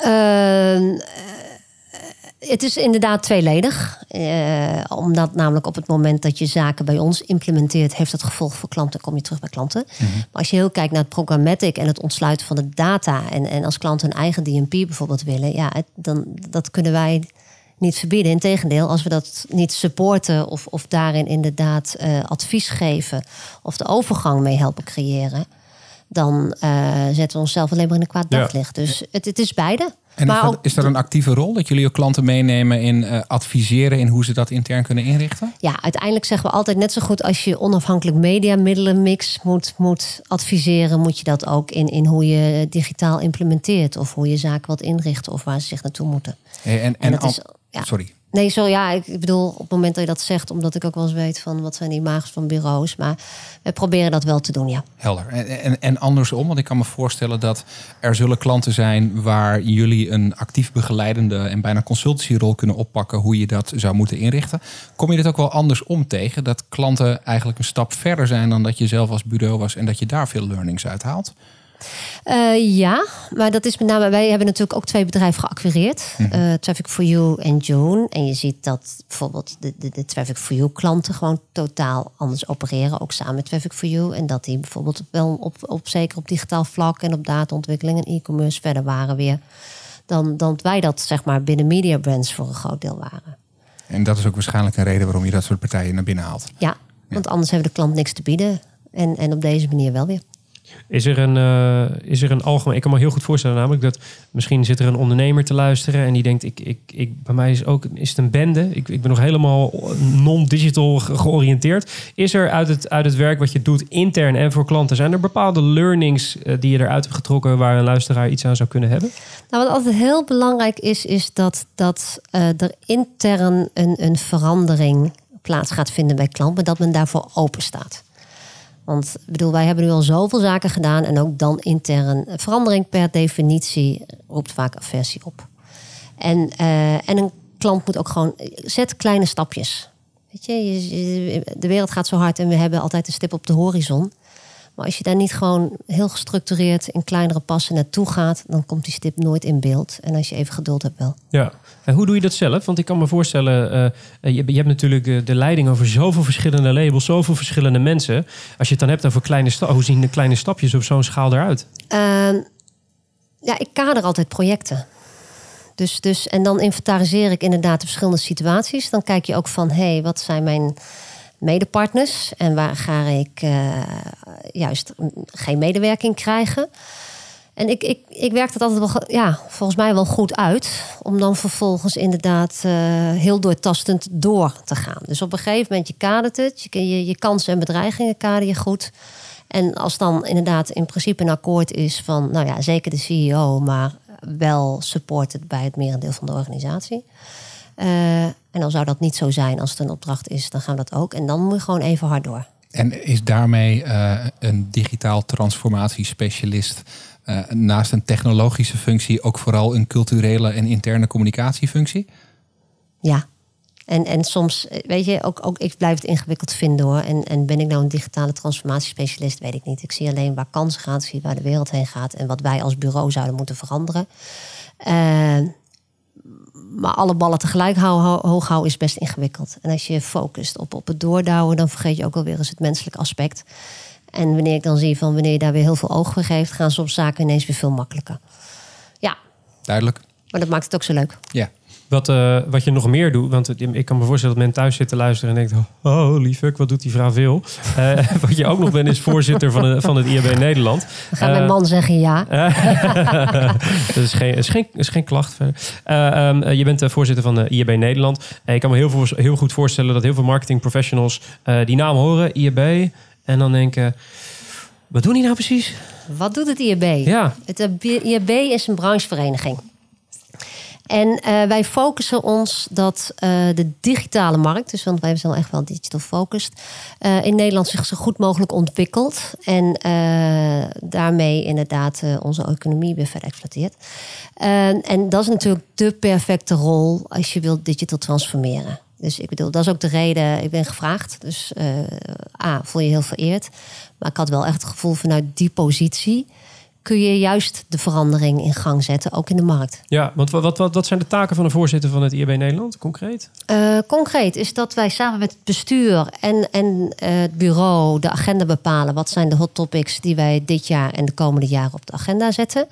Het is inderdaad tweeledig. Eh, omdat namelijk op het moment dat je zaken bij ons implementeert, heeft dat gevolg voor klanten, kom je terug bij klanten. Maar als je heel kijkt naar het programmatic en het ontsluiten van de data. En, en als klanten een eigen DMP bijvoorbeeld willen, ja, het- dan dat kunnen wij niet verbieden. Integendeel, als we dat niet supporten of, of daarin inderdaad eh, advies geven of de overgang mee helpen creëren, dan eh, zetten we onszelf alleen maar in een kwaad Ja. daglicht. Dus het, het is beide. En maar is, dat, ook- is dat een actieve rol dat jullie ook klanten meenemen in eh, adviseren in hoe ze dat intern kunnen inrichten? Ja, uiteindelijk zeggen we altijd net zo goed als je onafhankelijk mediamiddelenmix moet, moet adviseren, moet je dat ook in, in hoe je digitaal implementeert of hoe je zaken wat inrichten of waar ze zich naartoe moeten. Hey, en, En en dat al- is, ja. Sorry. Nee, zo ja, ik bedoel op het moment dat je dat zegt, omdat ik ook wel eens weet van wat zijn die images van bureaus, maar we proberen dat wel te doen, ja. Helder. En, en, en andersom, want ik kan me voorstellen dat er zullen klanten zijn waar jullie een actief begeleidende en bijna consultancyrol kunnen oppakken hoe je dat zou moeten inrichten. Kom je dit ook wel andersom tegen? Dat klanten eigenlijk een stap verder zijn dan dat je zelf als bureau was en dat je daar veel learnings uit haalt? Eh, ja, maar dat is met name. Wij hebben natuurlijk ook twee bedrijven geacquireerd: Eh, Traffic for You en June. En je ziet dat bijvoorbeeld de, de, de Traffic for You klanten gewoon totaal anders opereren, ook samen met Traffic for You. En dat die bijvoorbeeld wel op, op zeker op digitaal vlak en op dataontwikkeling en e-commerce verder waren weer. Dan, dan wij dat zeg maar binnen Media Brands voor een groot deel waren. En dat is ook waarschijnlijk een reden waarom je dat soort partijen naar binnen haalt. Ja, want anders hebben de klant niks te bieden. En, en op deze manier wel weer. Is er, een, eh, is er een algemeen... Ik kan me heel goed voorstellen namelijk dat... Misschien zit er een ondernemer te luisteren... en die denkt, ik, ik, ik, bij mij is, ook, is het een bende. Ik, ik ben nog helemaal non-digital ge- georiënteerd. Is er uit het, uit het werk wat je doet intern en voor klanten... zijn er bepaalde learnings eh, die je eruit hebt getrokken... waar een luisteraar iets aan zou kunnen hebben? Nou, wat altijd heel belangrijk is, is dat, dat eh, er intern een, een verandering plaats gaat vinden bij klanten, dat men daarvoor open staat. Want ik bedoel, wij hebben nu al zoveel zaken gedaan en ook dan intern. Verandering per definitie roept vaak aversie op. En, eh, en een klant moet ook gewoon, zet kleine stapjes. Weet je, de wereld gaat zo hard en we hebben altijd een stip op de horizon. Maar als je daar niet gewoon heel gestructureerd in kleinere passen naartoe gaat, dan komt die stip nooit in beeld. En als je even geduld hebt, wel. Ja. En hoe doe je dat zelf? Want ik kan me voorstellen, eh, je, je hebt natuurlijk eh, de leiding over zoveel verschillende labels, zoveel verschillende mensen. Als je het dan hebt over kleine stapjes, hoe zien de kleine stapjes op zo'n schaal eruit? Ehm, ja, ik kader altijd projecten. Dus, dus, en dan inventariseer ik inderdaad de verschillende situaties. Dan kijk je ook van, hé, hey, wat zijn mijn medepartners? En waar ga ik eh, juist mm, geen medewerking krijgen? En ik, ik, ik werk dat altijd wel, ja, volgens mij wel goed uit. Om dan vervolgens inderdaad eh, heel doortastend door te gaan. Dus op een gegeven moment, je kadert het. Je, je, je kansen en bedreigingen kader je goed. En als dan inderdaad in principe een akkoord is van, nou ja, zeker de CEO, maar wel supported bij het merendeel van de organisatie. Eh, en dan zou dat niet zo zijn als het een opdracht is, dan gaan we dat ook. En dan moet je gewoon even hard door. En is daarmee eh, een digitaal transformatiespecialist eh, naast een technologische functie ook vooral een culturele en interne communicatiefunctie? Ja. En, en soms, eh, weet je, ook, ook ik blijf het ingewikkeld vinden hoor. En, en ben ik nou een digitale transformatiespecialist, weet ik niet. Ik zie alleen waar kansen gaan, zie waar de wereld heen gaat en wat wij als bureau zouden moeten veranderen. Eh, maar alle ballen tegelijk hou, ho- hoog houden is best ingewikkeld. En als je focust op, op het doordouwen, dan vergeet je ook alweer eens het menselijke aspect. En wanneer ik dan zie van wanneer je daar weer heel veel oog voor geeft, gaan soms zaken ineens weer veel makkelijker. Ja, Duidelijk. maar dat maakt het ook zo leuk. Ja. Wat, eh, wat je nog meer doet, want ik kan me voorstellen dat men thuis zit te luisteren en denkt: Oh, holy fuck, wat doet die vrouw veel? Eh, wat je ook nog bent, is voorzitter van, het- van het IAB Nederland. Dan gaat mijn Eh, man zeggen ja. dat is geen, is geen, is geen klacht verder. Eh, ehm, eh, je bent voorzitter van de IAB Nederland. Ik kan me heel, heel goed voorstellen dat heel veel marketing professionals eh, die naam horen, IAB, en dan denken: wat doen die nou precies? Wat doet het IAB? Ja, Het IAB is een branchevereniging. En eh, wij focussen ons dat eh, de digitale markt, dus want wij zijn echt wel digital focused, eh, in Nederland zich zo goed mogelijk ontwikkelt. En daarmee inderdaad onze economie weer verder exploiteert. En dat is natuurlijk de perfecte rol als je wilt digital transformeren. Dus ik bedoel, dat is ook de reden, ik ben gevraagd. Dus eh, A, voel je heel vereerd. Maar ik had wel echt het gevoel vanuit die positie kun je juist de verandering in gang zetten, ook in de markt. Ja, want wat, wat, wat, zijn de taken van de voorzitter van het IAB Nederland, concreet? Uh, concreet is dat wij samen met het bestuur en, en uh, het bureau de agenda bepalen. Wat zijn de hot topics die wij dit jaar en de komende jaren op de agenda zetten.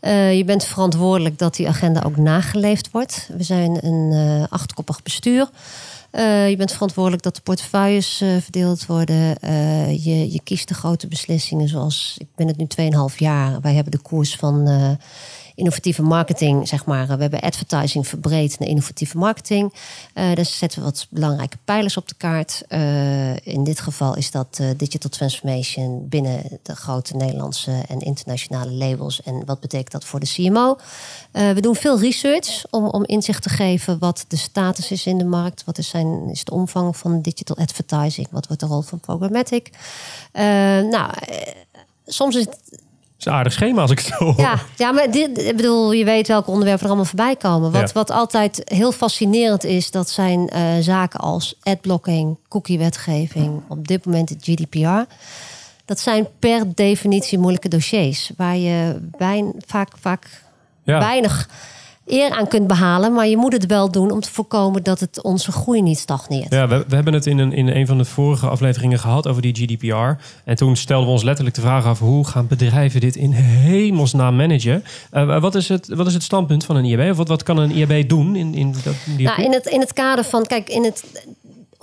Uh, je bent verantwoordelijk dat die agenda ook nageleefd wordt. We zijn een achtkoppig bestuur. Uh, je bent verantwoordelijk dat de portefeuilles uh, verdeeld worden. Uh, je, je, kiest de grote beslissingen zoals, ik ben het nu 2,5 jaar. Wij hebben de koers van innovatieve marketing, zeg maar. We hebben advertising verbreed naar innovatieve marketing. Uh, dus zetten we wat belangrijke pijlers op de kaart. Uh, in dit geval is dat digital transformation binnen de grote Nederlandse en internationale labels. En wat betekent dat voor de CMO? we doen veel research om, om inzicht te geven wat de status is in de markt. Wat is, zijn, is de omvang van digital advertising? Wat wordt de rol van programmatic? nou, soms is het is een aardig schema als ik het zo hoor. Ja, ja maar dit, ik bedoel, je weet welke onderwerpen er allemaal voorbij komen. Wat, ja. wat altijd heel fascinerend is, dat zijn uh, zaken als adblocking, cookie-wetgeving, op dit moment het GDPR. Dat zijn per definitie moeilijke dossiers, waar je vaak, vaak ja. weinig eer aan kunt behalen. Maar je moet het wel doen om te voorkomen dat het onze groei niet stagneert. Ja, we, we hebben het in een, in een van de vorige afleveringen gehad over die GDPR. En toen stelden we ons letterlijk de vraag af... hoe gaan bedrijven dit in hemelsnaam managen? Uh, wat, is het, wat is het standpunt van een IAB? Of wat, wat kan een IAB doen? In, in, dat, die nou, in, het, in het kader van... Kijk, in het,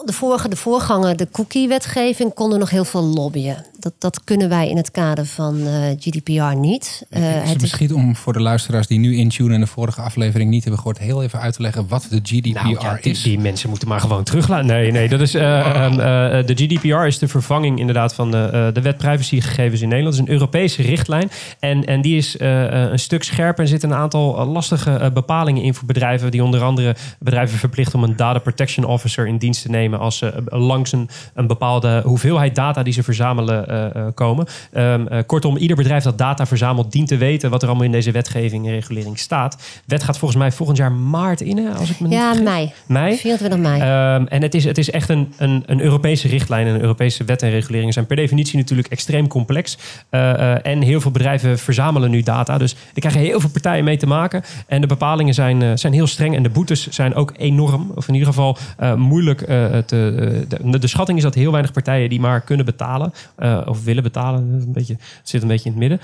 de vorige, de voorganger, de cookie-wetgeving, konden nog heel veel lobbyen. Dat, dat kunnen wij in het kader van uh, GDPR niet. Uh, is het misschien om voor de luisteraars die nu intunen en de vorige aflevering niet hebben gehoord, heel even uit te leggen wat de GDPR nou, ja, die, is? Die mensen moeten maar gewoon teruglaten. Nee, nee, dat is. Uh, um, de GDPR is de vervanging inderdaad van de, de wet privacygegevens in Nederland. Het is een Europese richtlijn. En, en die is een stuk scherper en zit een aantal lastige bepalingen in voor bedrijven. Die onder andere bedrijven verplichten om een data protection officer in dienst te nemen als ze langs een, een, bepaalde hoeveelheid data die ze verzamelen komen. Um, uh, kortom, ieder bedrijf dat data verzamelt dient te weten wat er allemaal in deze wetgeving en regulering staat. Wet gaat volgens mij volgend jaar maart in, hè, als ik me niet Ja, mei. Mei. 24 mei. Um, en het is, het is echt een, een, een Europese richtlijn en een Europese wet en reguleringen zijn per definitie natuurlijk extreem complex. En heel veel bedrijven verzamelen nu data. Dus er krijgen heel veel partijen mee te maken. En de bepalingen zijn, zijn heel streng en de boetes zijn ook enorm. Of in ieder geval moeilijk te, de, de, schatting is dat heel weinig partijen die maar kunnen betalen uh, of willen betalen. Een beetje, zit een beetje in het midden.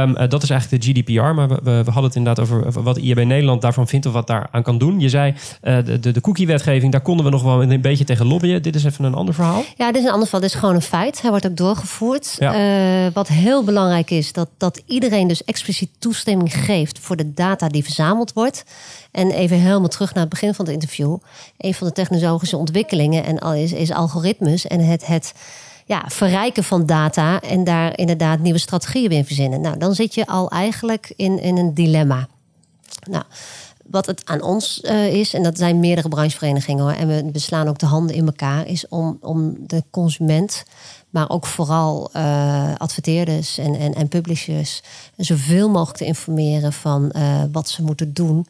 Um, uh, dat is eigenlijk de GDPR, maar we, we, hadden het inderdaad over, wat IAB Nederland daarvan vindt of wat daar aan kan doen. Je zei uh, de, de, de cookie-wetgeving, daar konden we nog wel een beetje tegen lobbyen. Dit is even een ander verhaal. Ja, dit is een ander verhaal. Dit is gewoon een feit. Hij wordt ook doorgevoerd. Ja. wat heel belangrijk is, dat, dat iedereen dus expliciet toestemming geeft voor de data die verzameld wordt. En even helemaal terug naar het begin van het interview. Een van de technologische ontwikkelingen en al is, is algoritmes en het, het ja, verrijken van data en daar inderdaad nieuwe strategieën in verzinnen. Nou, dan zit je al eigenlijk in, in een dilemma. Nou, wat het aan ons uh, is, en dat zijn meerdere brancheverenigingen hoor, en we, we slaan ook de handen in elkaar, is om, om de consument, maar ook vooral uh, adverteerders en, en, en publishers, zoveel mogelijk te informeren van uh, wat ze moeten doen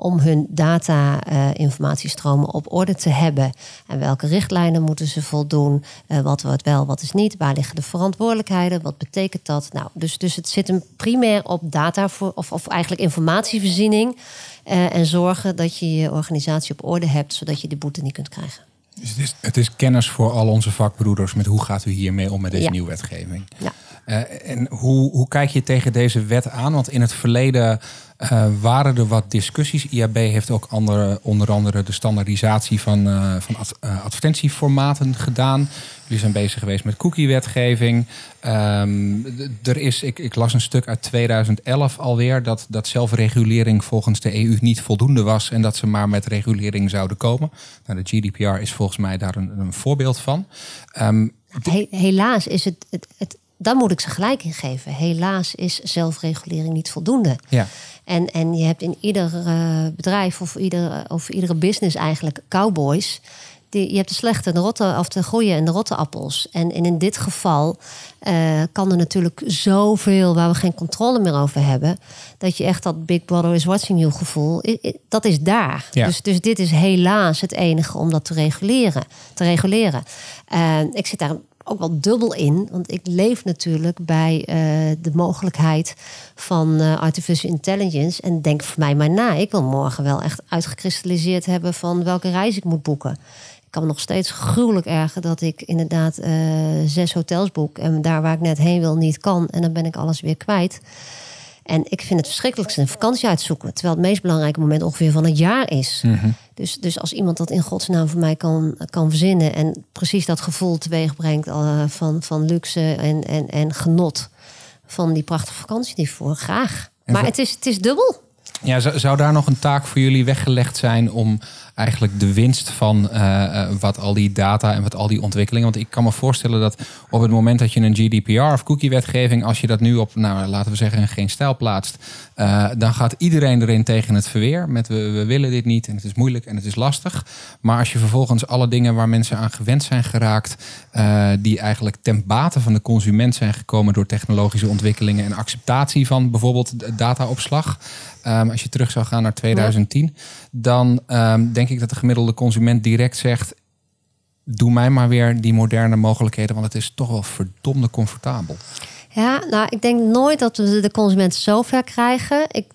om hun data-informatiestromen uh, op orde te hebben. En welke richtlijnen moeten ze voldoen? Uh, wat wordt wel, wat is niet? Waar liggen de verantwoordelijkheden? Wat betekent dat? Nou, dus, dus het zit hem primair op data voor, of, of eigenlijk informatievoorziening. Uh, en zorgen dat je je organisatie op orde hebt, zodat je de boete niet kunt krijgen. Dus het is, het is kennis voor al onze vakbroeders met hoe gaat u hiermee om met deze ja. nieuwe wetgeving. Ja. Uh, en hoe, hoe kijk je tegen deze wet aan? Want in het verleden uh, waren er wat discussies. IAB heeft ook andere, onder andere de standaardisatie van, uh, van ad, advertentieformaten gedaan. Jullie zijn bezig geweest met cookie-wetgeving. Um, er is, ik, ik, las een stuk uit 2011 alweer dat, dat zelfregulering volgens de EU niet voldoende was en dat ze maar met regulering zouden komen. Nou, de GDPR is volgens mij daar een, een voorbeeld van. He, helaas is het, het, het daar moet ik ze gelijk in geven. Helaas is zelfregulering niet voldoende. Ja. En, en je hebt in ieder uh, bedrijf of, ieder, of iedere business eigenlijk cowboys. Die, je hebt de slechte, de rotte, of de goede en de rotte appels. En, en in dit geval uh, kan er natuurlijk zoveel waar we geen controle meer over hebben. Dat je echt dat Big Brother is watching you gevoel, dat is daar. Ja. Dus, dus dit is helaas het enige om dat te reguleren. Te reguleren. Uh, ik zit daar ook wel dubbel in. Want ik leef natuurlijk bij uh, de mogelijkheid van uh, artificial intelligence. En denk voor mij maar na. Ik wil morgen wel echt uitgekristalliseerd hebben van welke reis ik moet boeken. Ik kan me nog steeds gruwelijk ergen dat ik inderdaad uh, zes hotels boek. En daar waar ik net heen wil niet kan. En dan ben ik alles weer kwijt. En ik vind het verschrikkelijk een vakantie uitzoeken. Terwijl het meest belangrijke moment ongeveer van het jaar is. Mhm. Dus, dus als iemand dat in godsnaam voor mij kan, kan verzinnen. En precies dat gevoel teweeg brengt uh, van, van luxe en, en, en genot. Van die prachtige vakantie die voor graag. Maar het is, het is dubbel. Ja, zou, zou daar nog een taak voor jullie weggelegd zijn om eigenlijk de winst van uh, wat al die data en wat al die ontwikkelingen. Want ik kan me voorstellen dat op het moment dat je een GDPR of cookie-wetgeving, als je dat nu op, nou laten we zeggen, geen stijl plaatst, uh, dan gaat iedereen erin tegen het verweer. Met we, we, willen dit niet en het is moeilijk en het is lastig. Maar als je vervolgens alle dingen waar mensen aan gewend zijn geraakt, die eigenlijk ten bate van de consument zijn gekomen door technologische ontwikkelingen en acceptatie van bijvoorbeeld dataopslag. Um, als je terug zou gaan naar 2010, ja. dan um, denk ik dat de gemiddelde consument direct zegt: Doe mij maar weer die moderne mogelijkheden, want het is toch wel verdomde comfortabel. Ja, nou, ik denk nooit dat we de consument zo ver krijgen. Ik,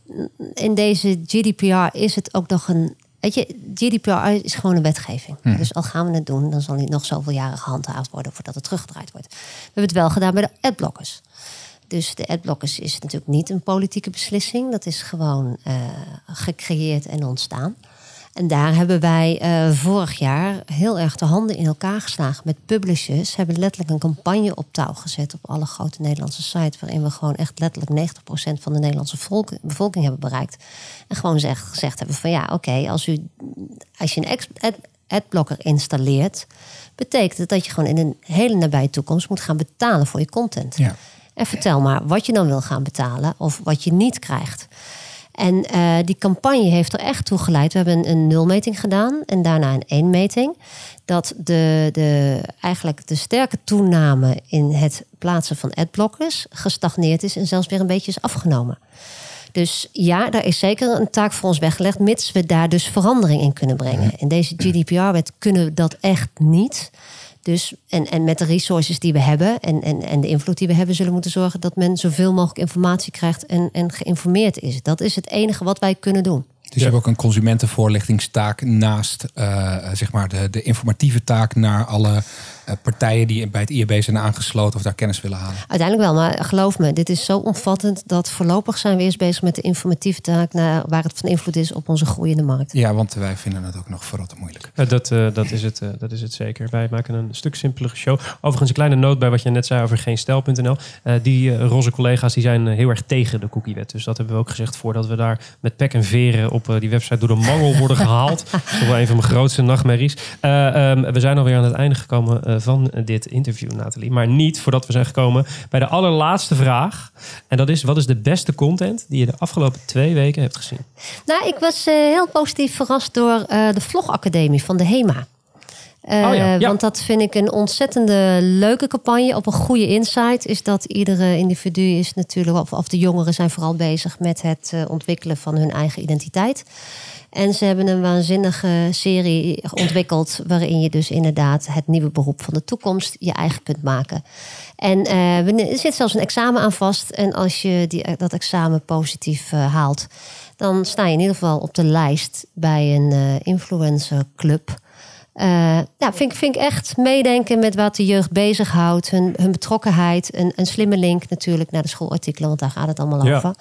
in deze GDPR is het ook nog een. Weet je, GDPR is gewoon een wetgeving. Mhm. Dus al gaan we het doen, dan zal die nog zoveel jaren gehandhaafd worden voordat het teruggedraaid wordt. We hebben het wel gedaan bij de adblockers. Dus de adblockers is natuurlijk niet een politieke beslissing. Dat is gewoon uh, gecreëerd en ontstaan. En daar hebben wij uh, vorig jaar heel erg de handen in elkaar geslagen met publishers. Hebben letterlijk een campagne op touw gezet op alle grote Nederlandse sites. Waarin we gewoon echt letterlijk 90% van de Nederlandse volk, bevolking hebben bereikt. En gewoon zeg, gezegd hebben van ja, oké, okay, als, u, als je een ad, adblocker installeert, betekent het dat je gewoon in een hele nabije toekomst moet gaan betalen voor je content. Ja. En vertel maar wat je dan wil gaan betalen of wat je niet krijgt. En uh, die campagne heeft er echt toe geleid. We hebben een, een nulmeting gedaan en daarna een één-meting. Dat de, de, eigenlijk de sterke toename in het plaatsen van adblockers gestagneerd is en zelfs weer een beetje is afgenomen. Dus ja, daar is zeker een taak voor ons weggelegd, mits we daar dus verandering in kunnen brengen. In deze GDPR-wet kunnen we dat echt niet. Dus, en, en met de resources die we hebben en, en, en de invloed die we hebben, zullen we moeten zorgen dat men zoveel mogelijk informatie krijgt en, en geïnformeerd is. Dat is het enige wat wij kunnen doen. Dus je hebt ook een consumentenvoorlichtingstaak naast uh, zeg maar de, de informatieve taak naar alle partijen die bij het IAB zijn aangesloten of daar kennis willen halen. Uiteindelijk wel, maar geloof me, dit is zo omvattend dat voorlopig zijn we eerst bezig met de informatieve taak naar waar het van invloed is op onze groeiende markt. Ja, want wij vinden het ook nog verrotte moeilijk. Ja, dat, uh, dat, is het, dat is het zeker. Wij maken een stuk simpelere show. Overigens een kleine noot bij wat je net zei over geenstijl.nl. die roze collega's die zijn heel erg tegen de cookiewet. Dus dat hebben we ook gezegd voordat we daar met pek en veren op die website door de mangel worden gehaald. dat is wel een van mijn grootste nachtmerries. Uh, um, we zijn alweer aan het einde gekomen uh, van dit interview, Nathalie. Maar niet voordat we zijn gekomen bij de allerlaatste vraag. En dat is, wat is de beste content die je de afgelopen twee weken hebt gezien? Nou, ik was uh, heel positief verrast door de Vlogacademie van de HEMA. Uh, oh ja, ja. Want dat vind ik een ontzettende leuke campagne. Op een goede insight is dat iedere individu is natuurlijk, of, of de jongeren zijn vooral bezig met het uh, ontwikkelen van hun eigen identiteit. En ze hebben een waanzinnige serie ontwikkeld. waarin je dus inderdaad het nieuwe beroep van de toekomst je eigen kunt maken. En uh, er zit zelfs een examen aan vast. En als je die, dat examen positief uh, haalt, dan sta je in ieder geval op de lijst bij een uh, influencerclub. Uh, ja, vind, vind ik echt meedenken met wat de jeugd bezighoudt. Hun, hun betrokkenheid. Een, een slimme link natuurlijk naar de schoolartikelen, want daar gaat het allemaal Ja. over.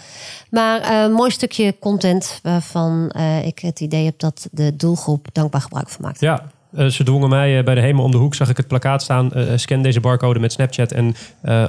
Maar eh, een mooi stukje content waarvan eh, ik het idee heb dat de doelgroep dankbaar gebruik van maakt. Ja, eh, ze dwongen mij eh, bij de hemel om de hoek, zag ik het plakkaat staan. eh, scan deze barcode met Snapchat en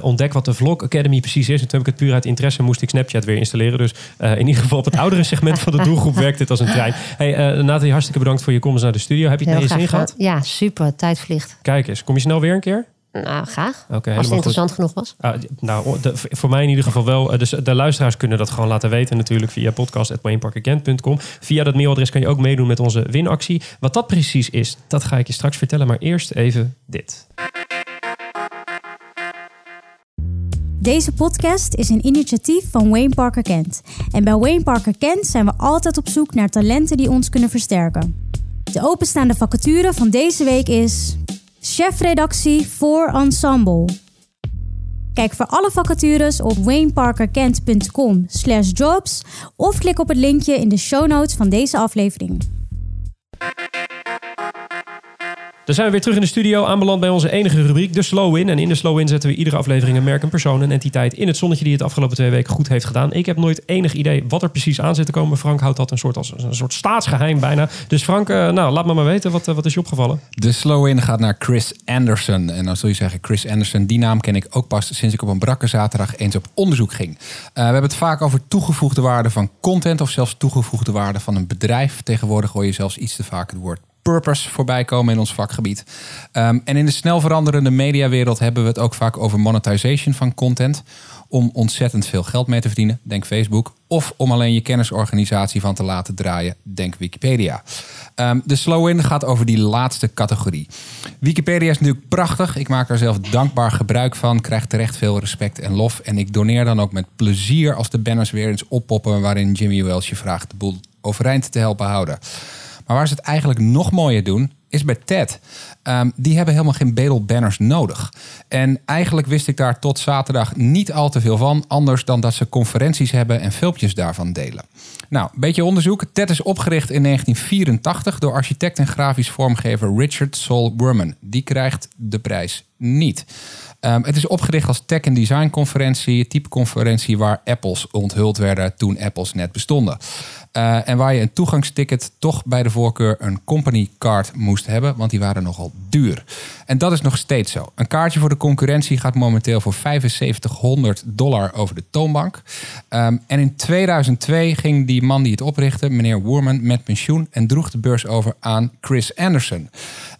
ontdek wat de Vlog Academy precies is. En toen heb ik het puur uit interesse, moest ik Snapchat weer installeren. Dus in ieder geval op het oudere segment van de doelgroep werkt dit als een trein. Hey, Nathalie, hartstikke bedankt voor je komst naar de studio. Heb je het naar je zin gehad? Ja, super. Tijd vliegt. Kijk eens, kom je snel weer een keer? Nou, graag. Als het goed. interessant genoeg was. Ah, nou, de- voor mij in ieder geval wel. Eh, Dus de luisteraars kunnen dat gewoon laten weten natuurlijk via podcast.wayneparkagent.com. Via dat mailadres kan je ook meedoen met onze winactie. Wat dat precies is, dat ga ik je straks vertellen. Maar eerst even dit. Deze podcast is een initiatief van Wayne Parker Kent. En bij Wayne Parker Kent zijn we altijd op zoek naar talenten die ons kunnen versterken. De openstaande vacature van deze week is chefredactie voor Ensemble. Kijk voor alle vacatures op wayneparkerkent.com slash jobs of klik op het linkje in de show notes van deze aflevering. Dan zijn we weer terug in de studio, aanbeland bij onze enige rubriek, de Slow In. En in de Slow In zetten we iedere aflevering een merk, een persoon, een entiteit in het zonnetje die het afgelopen twee weken goed heeft gedaan. Ik heb nooit enig idee wat er precies aan zit te komen. Frank houdt dat een soort, als een soort staatsgeheim bijna. Dus Frank, eh, nou, laat me maar weten, wat, eh, wat is je opgevallen? De slow-in gaat naar Chris Anderson. En dan zul je zeggen, Chris Anderson, die naam ken ik ook pas sinds ik op een brakke zaterdag eens op onderzoek ging. Eh, we hebben het vaak over toegevoegde waarde van content of zelfs toegevoegde waarde van een bedrijf. Tegenwoordig hoor je zelfs iets te vaak het woord purpose voorbij komen in ons vakgebied. Ehm, en in de snel veranderende mediawereld hebben we het ook vaak over monetization van content. Om ontzettend veel geld mee te verdienen, denk Facebook. Of om alleen je kennisorganisatie van te laten draaien, denk Wikipedia. Ehm, de slow-in gaat over die laatste categorie. Wikipedia is natuurlijk prachtig. Ik maak er zelf dankbaar gebruik van. Krijg terecht veel respect en lof. En ik doneer dan ook met plezier als de banners weer eens oppoppen... waarin Jimmy Wells je vraagt de boel overeind te helpen houden. Maar waar ze het eigenlijk nog mooier doen, is bij TED. Ehm, die hebben helemaal geen bedel-banners nodig. En eigenlijk wist ik daar tot zaterdag niet al te veel van. Anders dan dat ze conferenties hebben en filmpjes daarvan delen. Nou, een beetje onderzoek. TED is opgericht in 1984 door architect en grafisch vormgever Richard Saul Wurman. Die krijgt de prijs niet. Ehm, het is opgericht als tech- en design conferentie, een type conferentie waar Apples onthuld werden toen Apples net bestonden. Eh, en waar je een toegangsticket toch bij de voorkeur een company card moest hebben, want die waren nogal duur. En dat is nog steeds zo. Een kaartje voor de concurrentie gaat momenteel voor 7500 dollar over de toonbank. Ehm, en in 2002 ging die man die het oprichtte, meneer Woerman, met pensioen en droeg de beurs over aan Chris Anderson.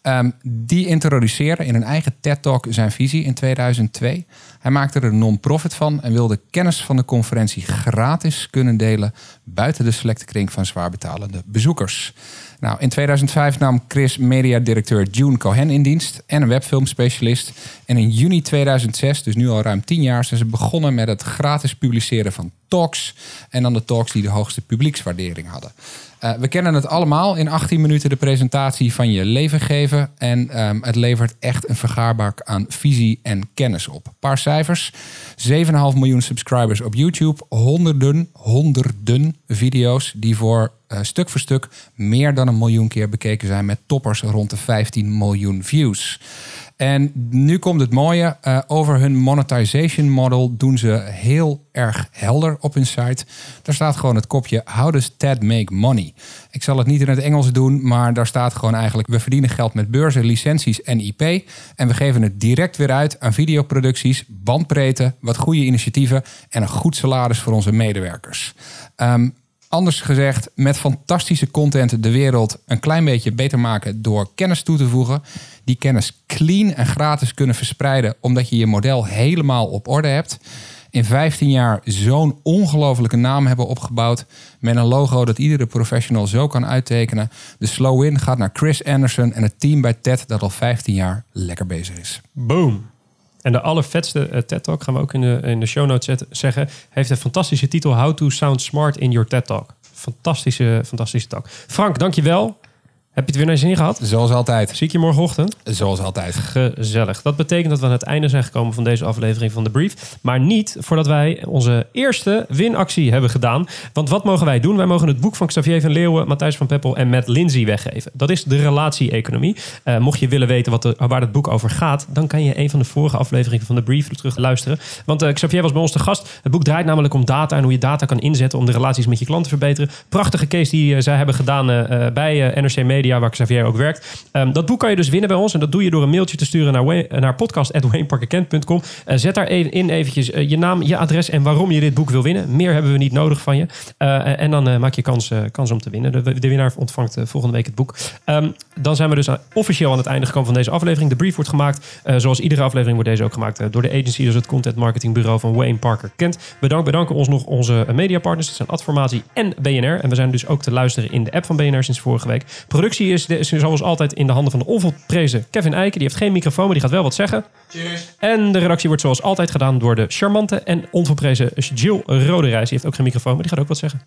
Ehm, die introduceerde in een eigen TED-talk zijn visie in 2002. Hij maakte er een non-profit van en wilde kennis van de conferentie gratis kunnen delen buiten de selecte kring van zwaar betalende bezoekers. Nou, in 2005 nam Chris mediadirecteur June Cohen in dienst en een webfilmspecialist. En in juni 2006, dus nu al ruim 10 jaar, zijn ze begonnen met het gratis publiceren van talks. En dan de talks die de hoogste publiekswaardering hadden. Eh, we kennen het allemaal. In 18 minuten de presentatie van je leven geven. En ehm, het levert echt een vergaarbak aan visie en kennis op. Een paar cijfers. 7,5 miljoen subscribers op YouTube. Honderden, honderden video's die voor eh, stuk voor stuk meer dan een miljoen keer bekeken zijn. Met toppers rond de 15 miljoen views. En nu komt het mooie. eh, over hun monetization model doen ze heel erg helder op hun site. Daar staat gewoon het kopje How does TED make money? Ik zal het niet in het Engels doen, maar daar staat gewoon eigenlijk... we verdienen geld met beurzen, licenties en IP. En we geven het direct weer uit aan videoproducties, bandbreedte, wat goede initiatieven... en een goed salaris voor onze medewerkers. Ehm, Anders gezegd, met fantastische content de wereld een klein beetje beter maken door kennis toe te voegen. Die kennis clean en gratis kunnen verspreiden omdat je je model helemaal op orde hebt. In 15 jaar zo'n ongelofelijke naam hebben opgebouwd. Met een logo dat iedere professional zo kan uittekenen. De slow in gaat naar Chris Anderson en het team bij TED dat al 15 jaar lekker bezig is. Boom. En de allervetste eh, TED Talk, gaan we ook in de, in de show notes zetten, zeggen, heeft een fantastische titel How to Sound Smart in Your TED Talk. Fantastische, fantastische talk. Frank, dankjewel. Heb je het weer naar je zin gehad? Zoals altijd. Zie ik je morgenochtend? Zoals altijd. Gezellig. Dat betekent dat we aan het einde zijn gekomen van deze aflevering van de Brief. Maar niet voordat wij onze eerste winactie hebben gedaan. Want wat mogen wij doen? Wij mogen het boek van Xavier van Leeuwen, Matthijs van Peppel en Matt Lindsay weggeven. Dat is de relatie-economie. Eh, mocht je willen weten wat de, waar het boek over gaat, dan kan je een van de vorige afleveringen van de Brief terug luisteren. Want eh, Xavier was bij ons te gast. Het boek draait namelijk om data en hoe je data kan inzetten om de relaties met je klant te verbeteren. Prachtige case die eh, zij hebben gedaan bij NRC Media media, waar Xavier ook werkt. Ehm, dat boek kan je dus winnen bij ons. En dat doe je door een mailtje te sturen naar, naar podcast.wayneparkerkent.com. Eh, zet in eventjes eh, je naam, je adres en waarom je dit boek wil winnen. Meer hebben we niet nodig van je. Eh, en dan maak je kans, kans om te winnen. De, winnaar ontvangt volgende week het boek. Ehm, dan zijn we dus officieel aan het einde gekomen van deze aflevering. De brief wordt gemaakt, zoals iedere aflevering wordt deze ook gemaakt door de agency, dus het content marketing bureau van Wayne Parker Kent. Bedankt, bedanken ons nog onze mediapartners. Dat zijn Adformatie en BNR. En we zijn dus ook te luisteren in de app van BNR sinds vorige week. Productie is, de, is zoals altijd in de handen van de onvolprezen Kevin Eiken. Die heeft geen microfoon, maar die gaat wel wat zeggen. En de redactie wordt zoals altijd gedaan door de charmante en onverprezen Jill Roderijs. Die heeft ook geen microfoon, maar die gaat ook wat zeggen.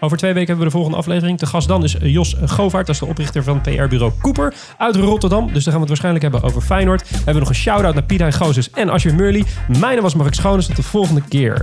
Over twee weken hebben we de volgende aflevering. De gast dan is Jos Govaert. Dat is de oprichter van PR-bureau Cooper uit Rotterdam. Dus daar gaan we het waarschijnlijk hebben over Feyenoord. We hebben nog een shout-out naar Piet Hein Gozes en Asje Murley. Mijn naam was Mark Schoones. Tot de volgende keer.